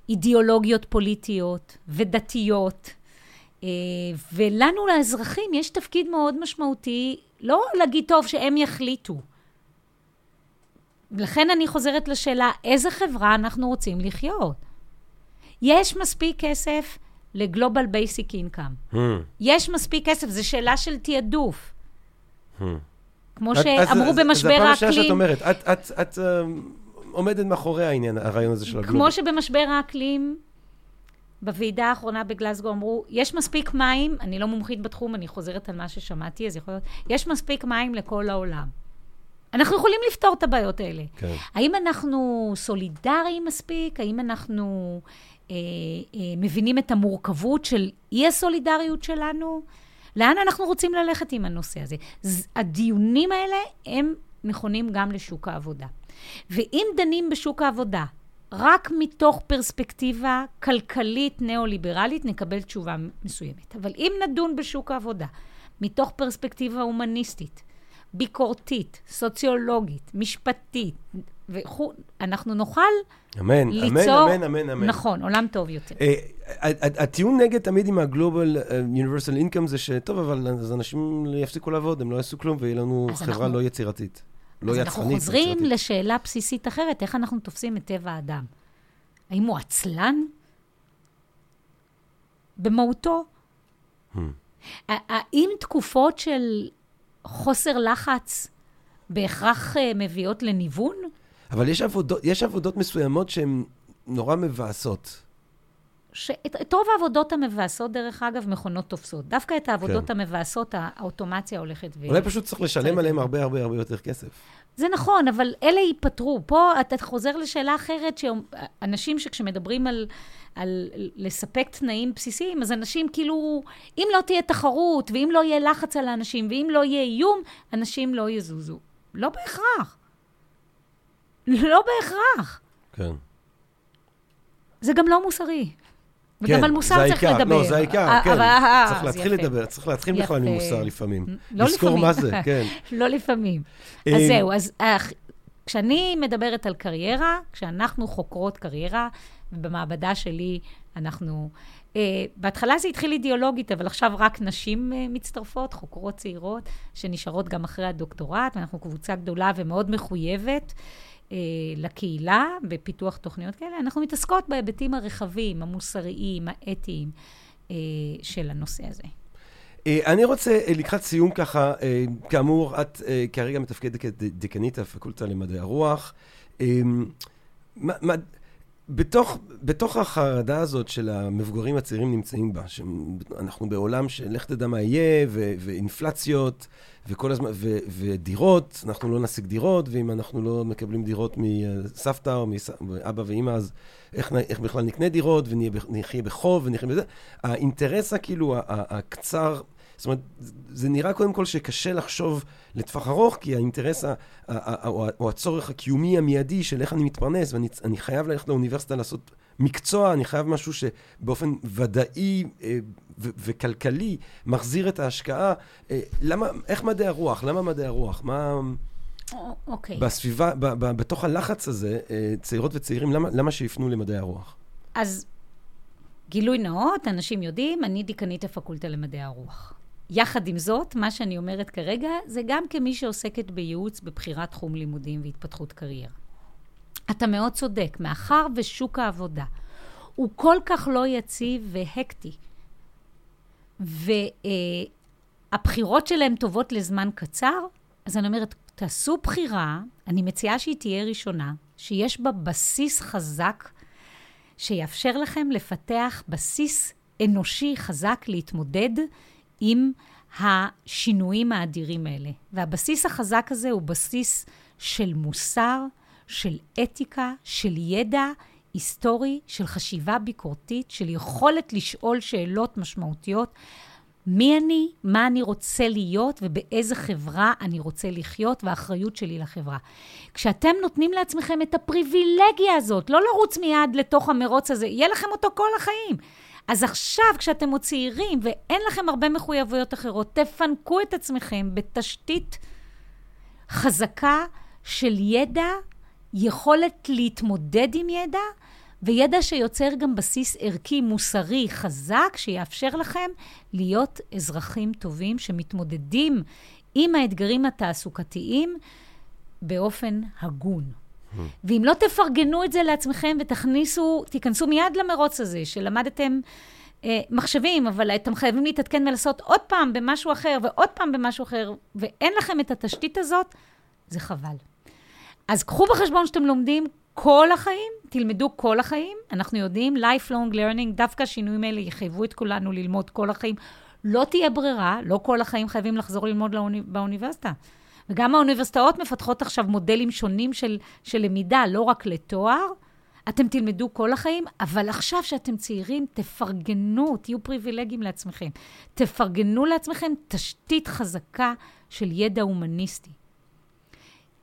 אידיאולוגיות פוליטיות ודתיות. אה, ולנו, לאזרחים, יש תפקיד מאוד משמעותי, לא להגיד, טוב, שהם יחליטו. לכן אני חוזרת לשאלה, איזה חברה אנחנו רוצים לחיות? יש מספיק כסף ל global basic income. יש מספיק כסף, זו שאלה של תעדוף. כמו שאמרו במשבר זה הפעם השנייה שאת האקלים, אומרת, את, את, את אה, עומדת מאחורי העניין, הרעיון הזה של ה global. כמו שבמשבר האקלים, בוועידה האחרונה בגלסגו אמרו, יש מספיק מים, אני לא מומחית בתחום, אני חוזרת על מה ששמעתי, אז יכול להיות, יש מספיק מים לכל העולם. אנחנו יכולים לפתור את הבעיות האלה. כן. האם אנחנו סולידריים מספיק? האם אנחנו אה, אה, מבינים את המורכבות של אי-הסולידריות שלנו? לאן אנחנו רוצים ללכת עם הנושא הזה? הדיונים האלה הם נכונים גם לשוק העבודה. ואם דנים בשוק העבודה רק מתוך פרספקטיבה כלכלית ניאו-ליברלית, נקבל תשובה מסוימת. אבל אם נדון בשוק העבודה מתוך פרספקטיבה הומניסטית, ביקורתית, סוציולוגית, משפטית, וכו', אנחנו נוכל אמן, אמן, ליצור... אמן, אמן, אמן. נכון, עולם טוב יותר. אה, הטיעון נגד תמיד עם ה-Global אה, Universal Income זה שטוב, אבל אז אנשים יפסיקו לעבוד, הם לא יעשו כלום, ויהיה לנו אז חברה אנחנו- לא יצירתית. לא אז יצרנית. אנחנו חוזרים יצירתית. לשאלה בסיסית אחרת, איך אנחנו תופסים את טבע האדם? האם הוא עצלן? במהותו? Hmm. האם תקופות של חוסר לחץ בהכרח אה, מביאות לניוון? אבל יש עבודות, יש עבודות מסוימות שהן נורא מבאסות. שאת את רוב העבודות המבאסות, דרך אגב, מכונות תופסות. דווקא את העבודות כן. המבאסות, הא- האוטומציה הולכת ו... אולי פשוט צריך לשלם עליהם הרבה הרבה הרבה יותר כסף. זה נכון, אבל אלה ייפתרו. פה אתה חוזר לשאלה אחרת, שאנשים שכשמדברים על, על לספק תנאים בסיסיים, אז אנשים כאילו, אם לא תהיה תחרות, ואם לא יהיה לחץ על האנשים, ואם לא יהיה איום, אנשים לא יזוזו. לא בהכרח. לא בהכרח. כן. זה גם לא מוסרי. כן, וגם על מוסר צריך העיקר. לדבר. לא, זה העיקר, אה, כן. אבל- אה, צריך אז להתחיל יפה. לדבר, צריך להתחיל בכלל. ממוסר לפעמים. לא לזכור לפעמים. מה זה, כן. לא לפעמים. אה, אז זהו, אז אה, כשאני מדברת על קריירה, כשאנחנו חוקרות קריירה, ובמעבדה שלי אנחנו... Uh, בהתחלה זה התחיל אידיאולוגית, אבל עכשיו רק נשים uh, מצטרפות, חוקרות צעירות, שנשארות גם אחרי הדוקטורט, ואנחנו קבוצה גדולה ומאוד מחויבת uh, לקהילה בפיתוח תוכניות כאלה. אנחנו מתעסקות בהיבטים הרחבים, המוסריים, האתיים uh, של הנושא הזה. אה, אני רוצה, אה, לקראת סיום ככה, אה, כאמור, את אה, כרגע מתפקדת כדיקנית הפקולטה למדעי הרוח. אה, מה- מה- בתוך, בתוך החרדה הזאת של המבוגרים הצעירים נמצאים בה, שאנחנו בעולם של לך תדע מה יהיה, ו- ואינפלציות, וכל הזמן, ו- ודירות, אנחנו לא נשיג דירות, ואם אנחנו לא מקבלים דירות מסבתא או מאבא ואימא, אז איך, איך בכלל נקנה דירות, ונחיה בחוב, ונחיה בזה. האינטרס הכאילו, הקצר, זאת אומרת, זה נראה קודם כל שקשה לחשוב לטווח ארוך, כי האינטרס ה- ה- ה- או הצורך הקיומי המיידי של איך אני מתפרנס, ואני אני חייב ללכת לאוניברסיטה לעשות מקצוע, אני חייב משהו שבאופן ודאי אה, ו- וכלכלי מחזיר את ההשקעה. אה, למה, איך מדעי הרוח? למה מדעי הרוח? מה... אוקיי. בסביבה, ב- ב- בתוך הלחץ הזה, אה, צעירות וצעירים, למה, למה שיפנו למדעי הרוח? אז גילוי נאות, אנשים יודעים, אני דיקנית הפקולטה למדעי הרוח. יחד עם זאת, מה שאני אומרת כרגע, זה גם כמי שעוסקת בייעוץ בבחירת תחום לימודים והתפתחות קריירה. אתה מאוד צודק, מאחר ושוק העבודה הוא כל כך לא יציב והקטי, והבחירות שלהם טובות לזמן קצר, אז אני אומרת, תעשו בחירה, אני מציעה שהיא תהיה ראשונה, שיש בה בסיס חזק שיאפשר לכם לפתח בסיס אנושי חזק להתמודד עם השינויים האדירים האלה. והבסיס החזק הזה הוא בסיס של מוסר, של אתיקה, של ידע היסטורי, של חשיבה ביקורתית, של יכולת לשאול שאלות משמעותיות. מי אני, מה אני רוצה להיות ובאיזה חברה אני רוצה לחיות והאחריות שלי לחברה. כשאתם נותנים לעצמכם את הפריבילגיה הזאת, לא לרוץ מיד לתוך המרוץ הזה, יהיה לכם אותו כל החיים. אז עכשיו, כשאתם עוד צעירים ואין לכם הרבה מחויבויות אחרות, תפנקו את עצמכם בתשתית חזקה של ידע, יכולת להתמודד עם ידע, וידע שיוצר גם בסיס ערכי, מוסרי, חזק, שיאפשר לכם להיות אזרחים טובים שמתמודדים עם האתגרים התעסוקתיים באופן הגון. ואם לא תפרגנו את זה לעצמכם ותכניסו, תיכנסו מיד למרוץ הזה, שלמדתם אה, מחשבים, אבל אתם חייבים להתעדכן ולעשות עוד פעם במשהו אחר ועוד פעם במשהו אחר, ואין לכם את התשתית הזאת, זה חבל. אז קחו בחשבון שאתם לומדים כל החיים, תלמדו כל החיים. אנחנו יודעים, lifelong learning, דווקא השינויים האלה יחייבו את כולנו ללמוד כל החיים. לא תהיה ברירה, לא כל החיים חייבים לחזור ללמוד לאוני, באוניברסיטה. וגם האוניברסיטאות מפתחות עכשיו מודלים שונים של, של למידה, לא רק לתואר. אתם תלמדו כל החיים, אבל עכשיו שאתם צעירים, תפרגנו, תהיו פריבילגיים לעצמכם. תפרגנו לעצמכם תשתית חזקה של ידע הומניסטי.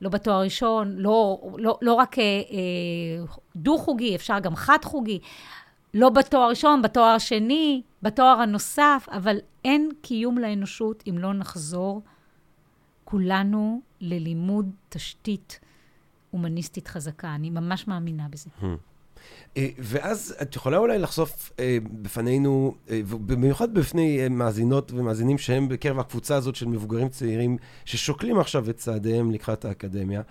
לא בתואר ראשון, לא, לא, לא רק אה, אה, דו-חוגי, אפשר גם חד-חוגי. לא בתואר ראשון, בתואר השני, בתואר הנוסף, אבל אין קיום לאנושות אם לא נחזור כולנו ללימוד תשתית הומניסטית חזקה. אני ממש מאמינה בזה. Hmm. אה, ואז את יכולה אולי לחשוף אה, בפנינו, אה, במיוחד בפני מאזינות ומאזינים שהם בקרב הקבוצה הזאת של מבוגרים צעירים ששוקלים עכשיו את צעדיהם לקראת האקדמיה.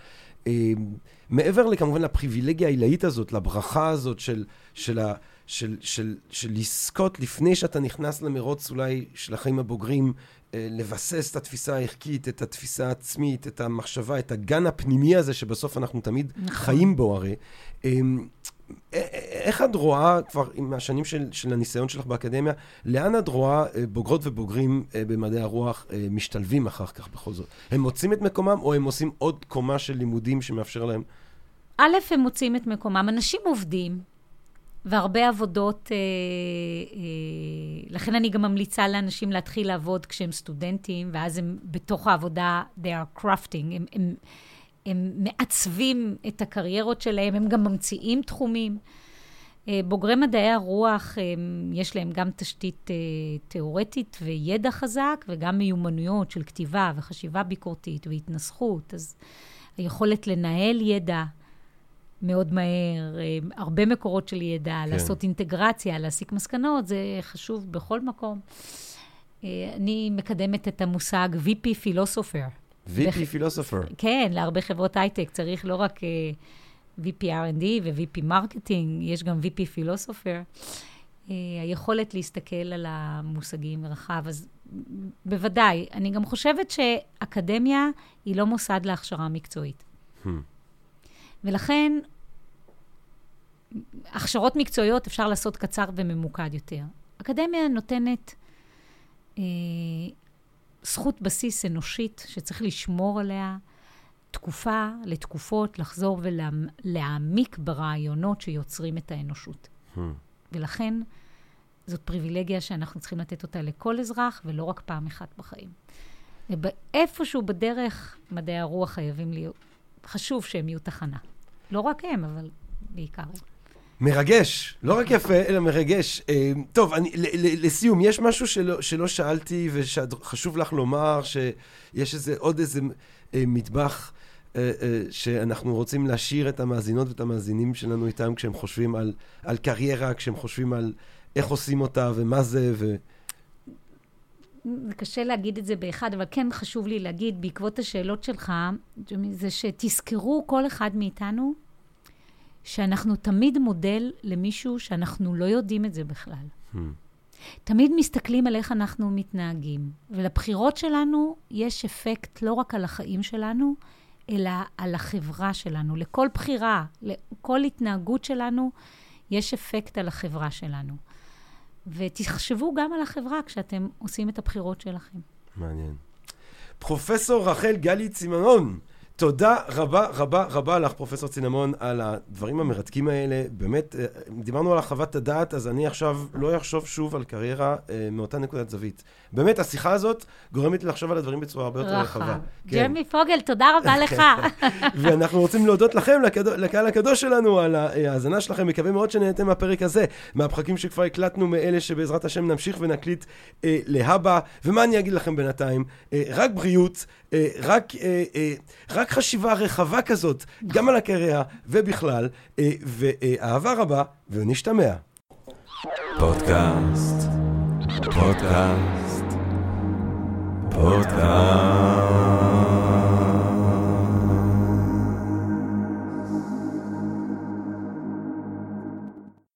מעבר לכמובן לפריבילגיה העילאית הזאת, לברכה הזאת של, של, ה, של, של, של לזכות לפני שאתה נכנס למרוץ אולי של החיים הבוגרים, לבסס את התפיסה הערכית, את התפיסה העצמית, את המחשבה, את הגן הפנימי הזה שבסוף אנחנו תמיד נכון. חיים בו הרי. איך את רואה, כבר עם השנים של, של הניסיון שלך באקדמיה, לאן את רואה אה, בוגרות ובוגרים אה, במדעי הרוח אה, משתלבים אחר כך בכל זאת? הם מוצאים את מקומם, או הם עושים עוד קומה של לימודים שמאפשר להם? א', הם מוצאים את מקומם. אנשים עובדים, והרבה עבודות, אה, אה, לכן אני גם ממליצה לאנשים להתחיל לעבוד כשהם סטודנטים, ואז הם בתוך העבודה, they are crafting, הם... הם הם מעצבים את הקריירות שלהם, הם גם ממציאים תחומים. אה, בוגרי מדעי הרוח, הם, יש להם גם תשתית אה, תיאורטית וידע חזק, וגם מיומנויות של כתיבה וחשיבה ביקורתית והתנסחות. אז היכולת לנהל ידע מאוד מהר, אה, הרבה מקורות של ידע, כן. לעשות אינטגרציה, להסיק מסקנות, זה חשוב בכל מקום. אני מקדמת את המושג VP philosopher. VP philosopher. כן, להרבה חברות הייטק צריך לא רק uh, VP R&D ו-VP marketing, יש גם VP philosopher. Uh, היכולת להסתכל על המושגים רחב, אז בוודאי. אני גם חושבת שאקדמיה היא לא מוסד להכשרה מקצועית. Hmm. ולכן, הכשרות מקצועיות אפשר לעשות קצר וממוקד יותר. אקדמיה נותנת אה, זכות בסיס אנושית שצריך לשמור עליה תקופה לתקופות, לחזור ולהעמיק ברעיונות שיוצרים את האנושות. Hmm. ולכן זאת פריבילגיה שאנחנו צריכים לתת אותה לכל אזרח, ולא רק פעם אחת בחיים. ואיפשהו בדרך, מדעי הרוח חייבים להיות, חשוב שהם יהיו תחנה. לא רק הם, אבל בעיקר. מרגש, לא רק יפה, אלא מרגש. אה, טוב, אני, לסיום, יש משהו שלא, שלא שאלתי ושחשוב לך לומר, שיש איזה, עוד איזה אה, מטבח אה, שאנחנו רוצים להשאיר את המאזינות ואת המאזינים שלנו איתם כשהם חושבים על, על קריירה, כשהם חושבים על איך עושים אותה ומה זה, ו... זה קשה להגיד את זה באחד, אבל כן חשוב לי להגיד, בעקבות השאלות שלך, זה שתזכרו כל אחד מאיתנו שאנחנו תמיד מודל למישהו שאנחנו לא יודעים את זה בכלל. Hmm. תמיד מסתכלים על איך אנחנו מתנהגים. ולבחירות שלנו יש אפקט לא רק על החיים שלנו, אלא על החברה שלנו. לכל בחירה, לכל התנהגות שלנו, יש אפקט על החברה שלנו. ותחשבו גם על החברה כשאתם עושים את הבחירות שלכם. מעניין. פרופסור רחל גלי צימנון, תודה רבה רבה רבה לך, פרופסור צינמון, על הדברים המרתקים האלה. באמת, אה, דיברנו על חוות הדעת, אז אני עכשיו לא אחשוב שוב על קריירה אה, מאותה נקודת זווית. באמת, השיחה הזאת גורמת לי לחשוב על הדברים בצורה הרבה יותר רחבה. כן. ג'רמי פוגל, תודה רבה לך. ואנחנו רוצים להודות לכם, לקד... לקהל הקדוש שלנו, על ההאזנה שלכם. מקווה מאוד שנהנתם מהפרק הזה, מהפרקים שכבר הקלטנו, מאלה שבעזרת השם נמשיך ונקליט אה, להבא. ומה אני אגיד לכם בינתיים? אה, רק בריאות, אה, רק, אה, אה, רק חשיבה רחבה כזאת, גם על הקריירה ובכלל, אה, ואהבה רבה, ונשתמע. פודקאסט, פודקאסט, פודקאסט.